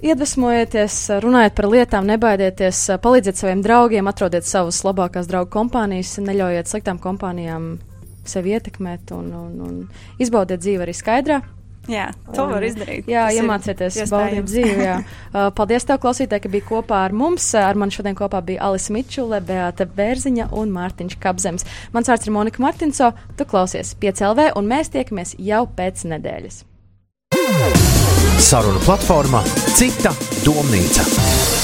[SPEAKER 2] Iedvesmojieties, runājiet par lietām, nebaidieties, palīdziet saviem draugiem, atrodiet savas labākās draugu kompānijas, neļaujiet sliktām kompānijām sevi ietekmēt un, un, un izbaudiet dzīvi arī skaidrā.
[SPEAKER 3] Jā, to var izdarīt.
[SPEAKER 2] Jā, Tas iemācieties baudīt dzīvi. Jā. Paldies tev, klausītāji, ka biji kopā ar mums. Ar mani šodien kopā bija Alisa Mičule, Beata Bērziņa un Mārtiņš Kapzems. Mans vārds ir Monika Martinso, tu klausies 5LV un mēs tiekamies jau pēc nedēļas.
[SPEAKER 1] Saruna platforma Cita domnīca.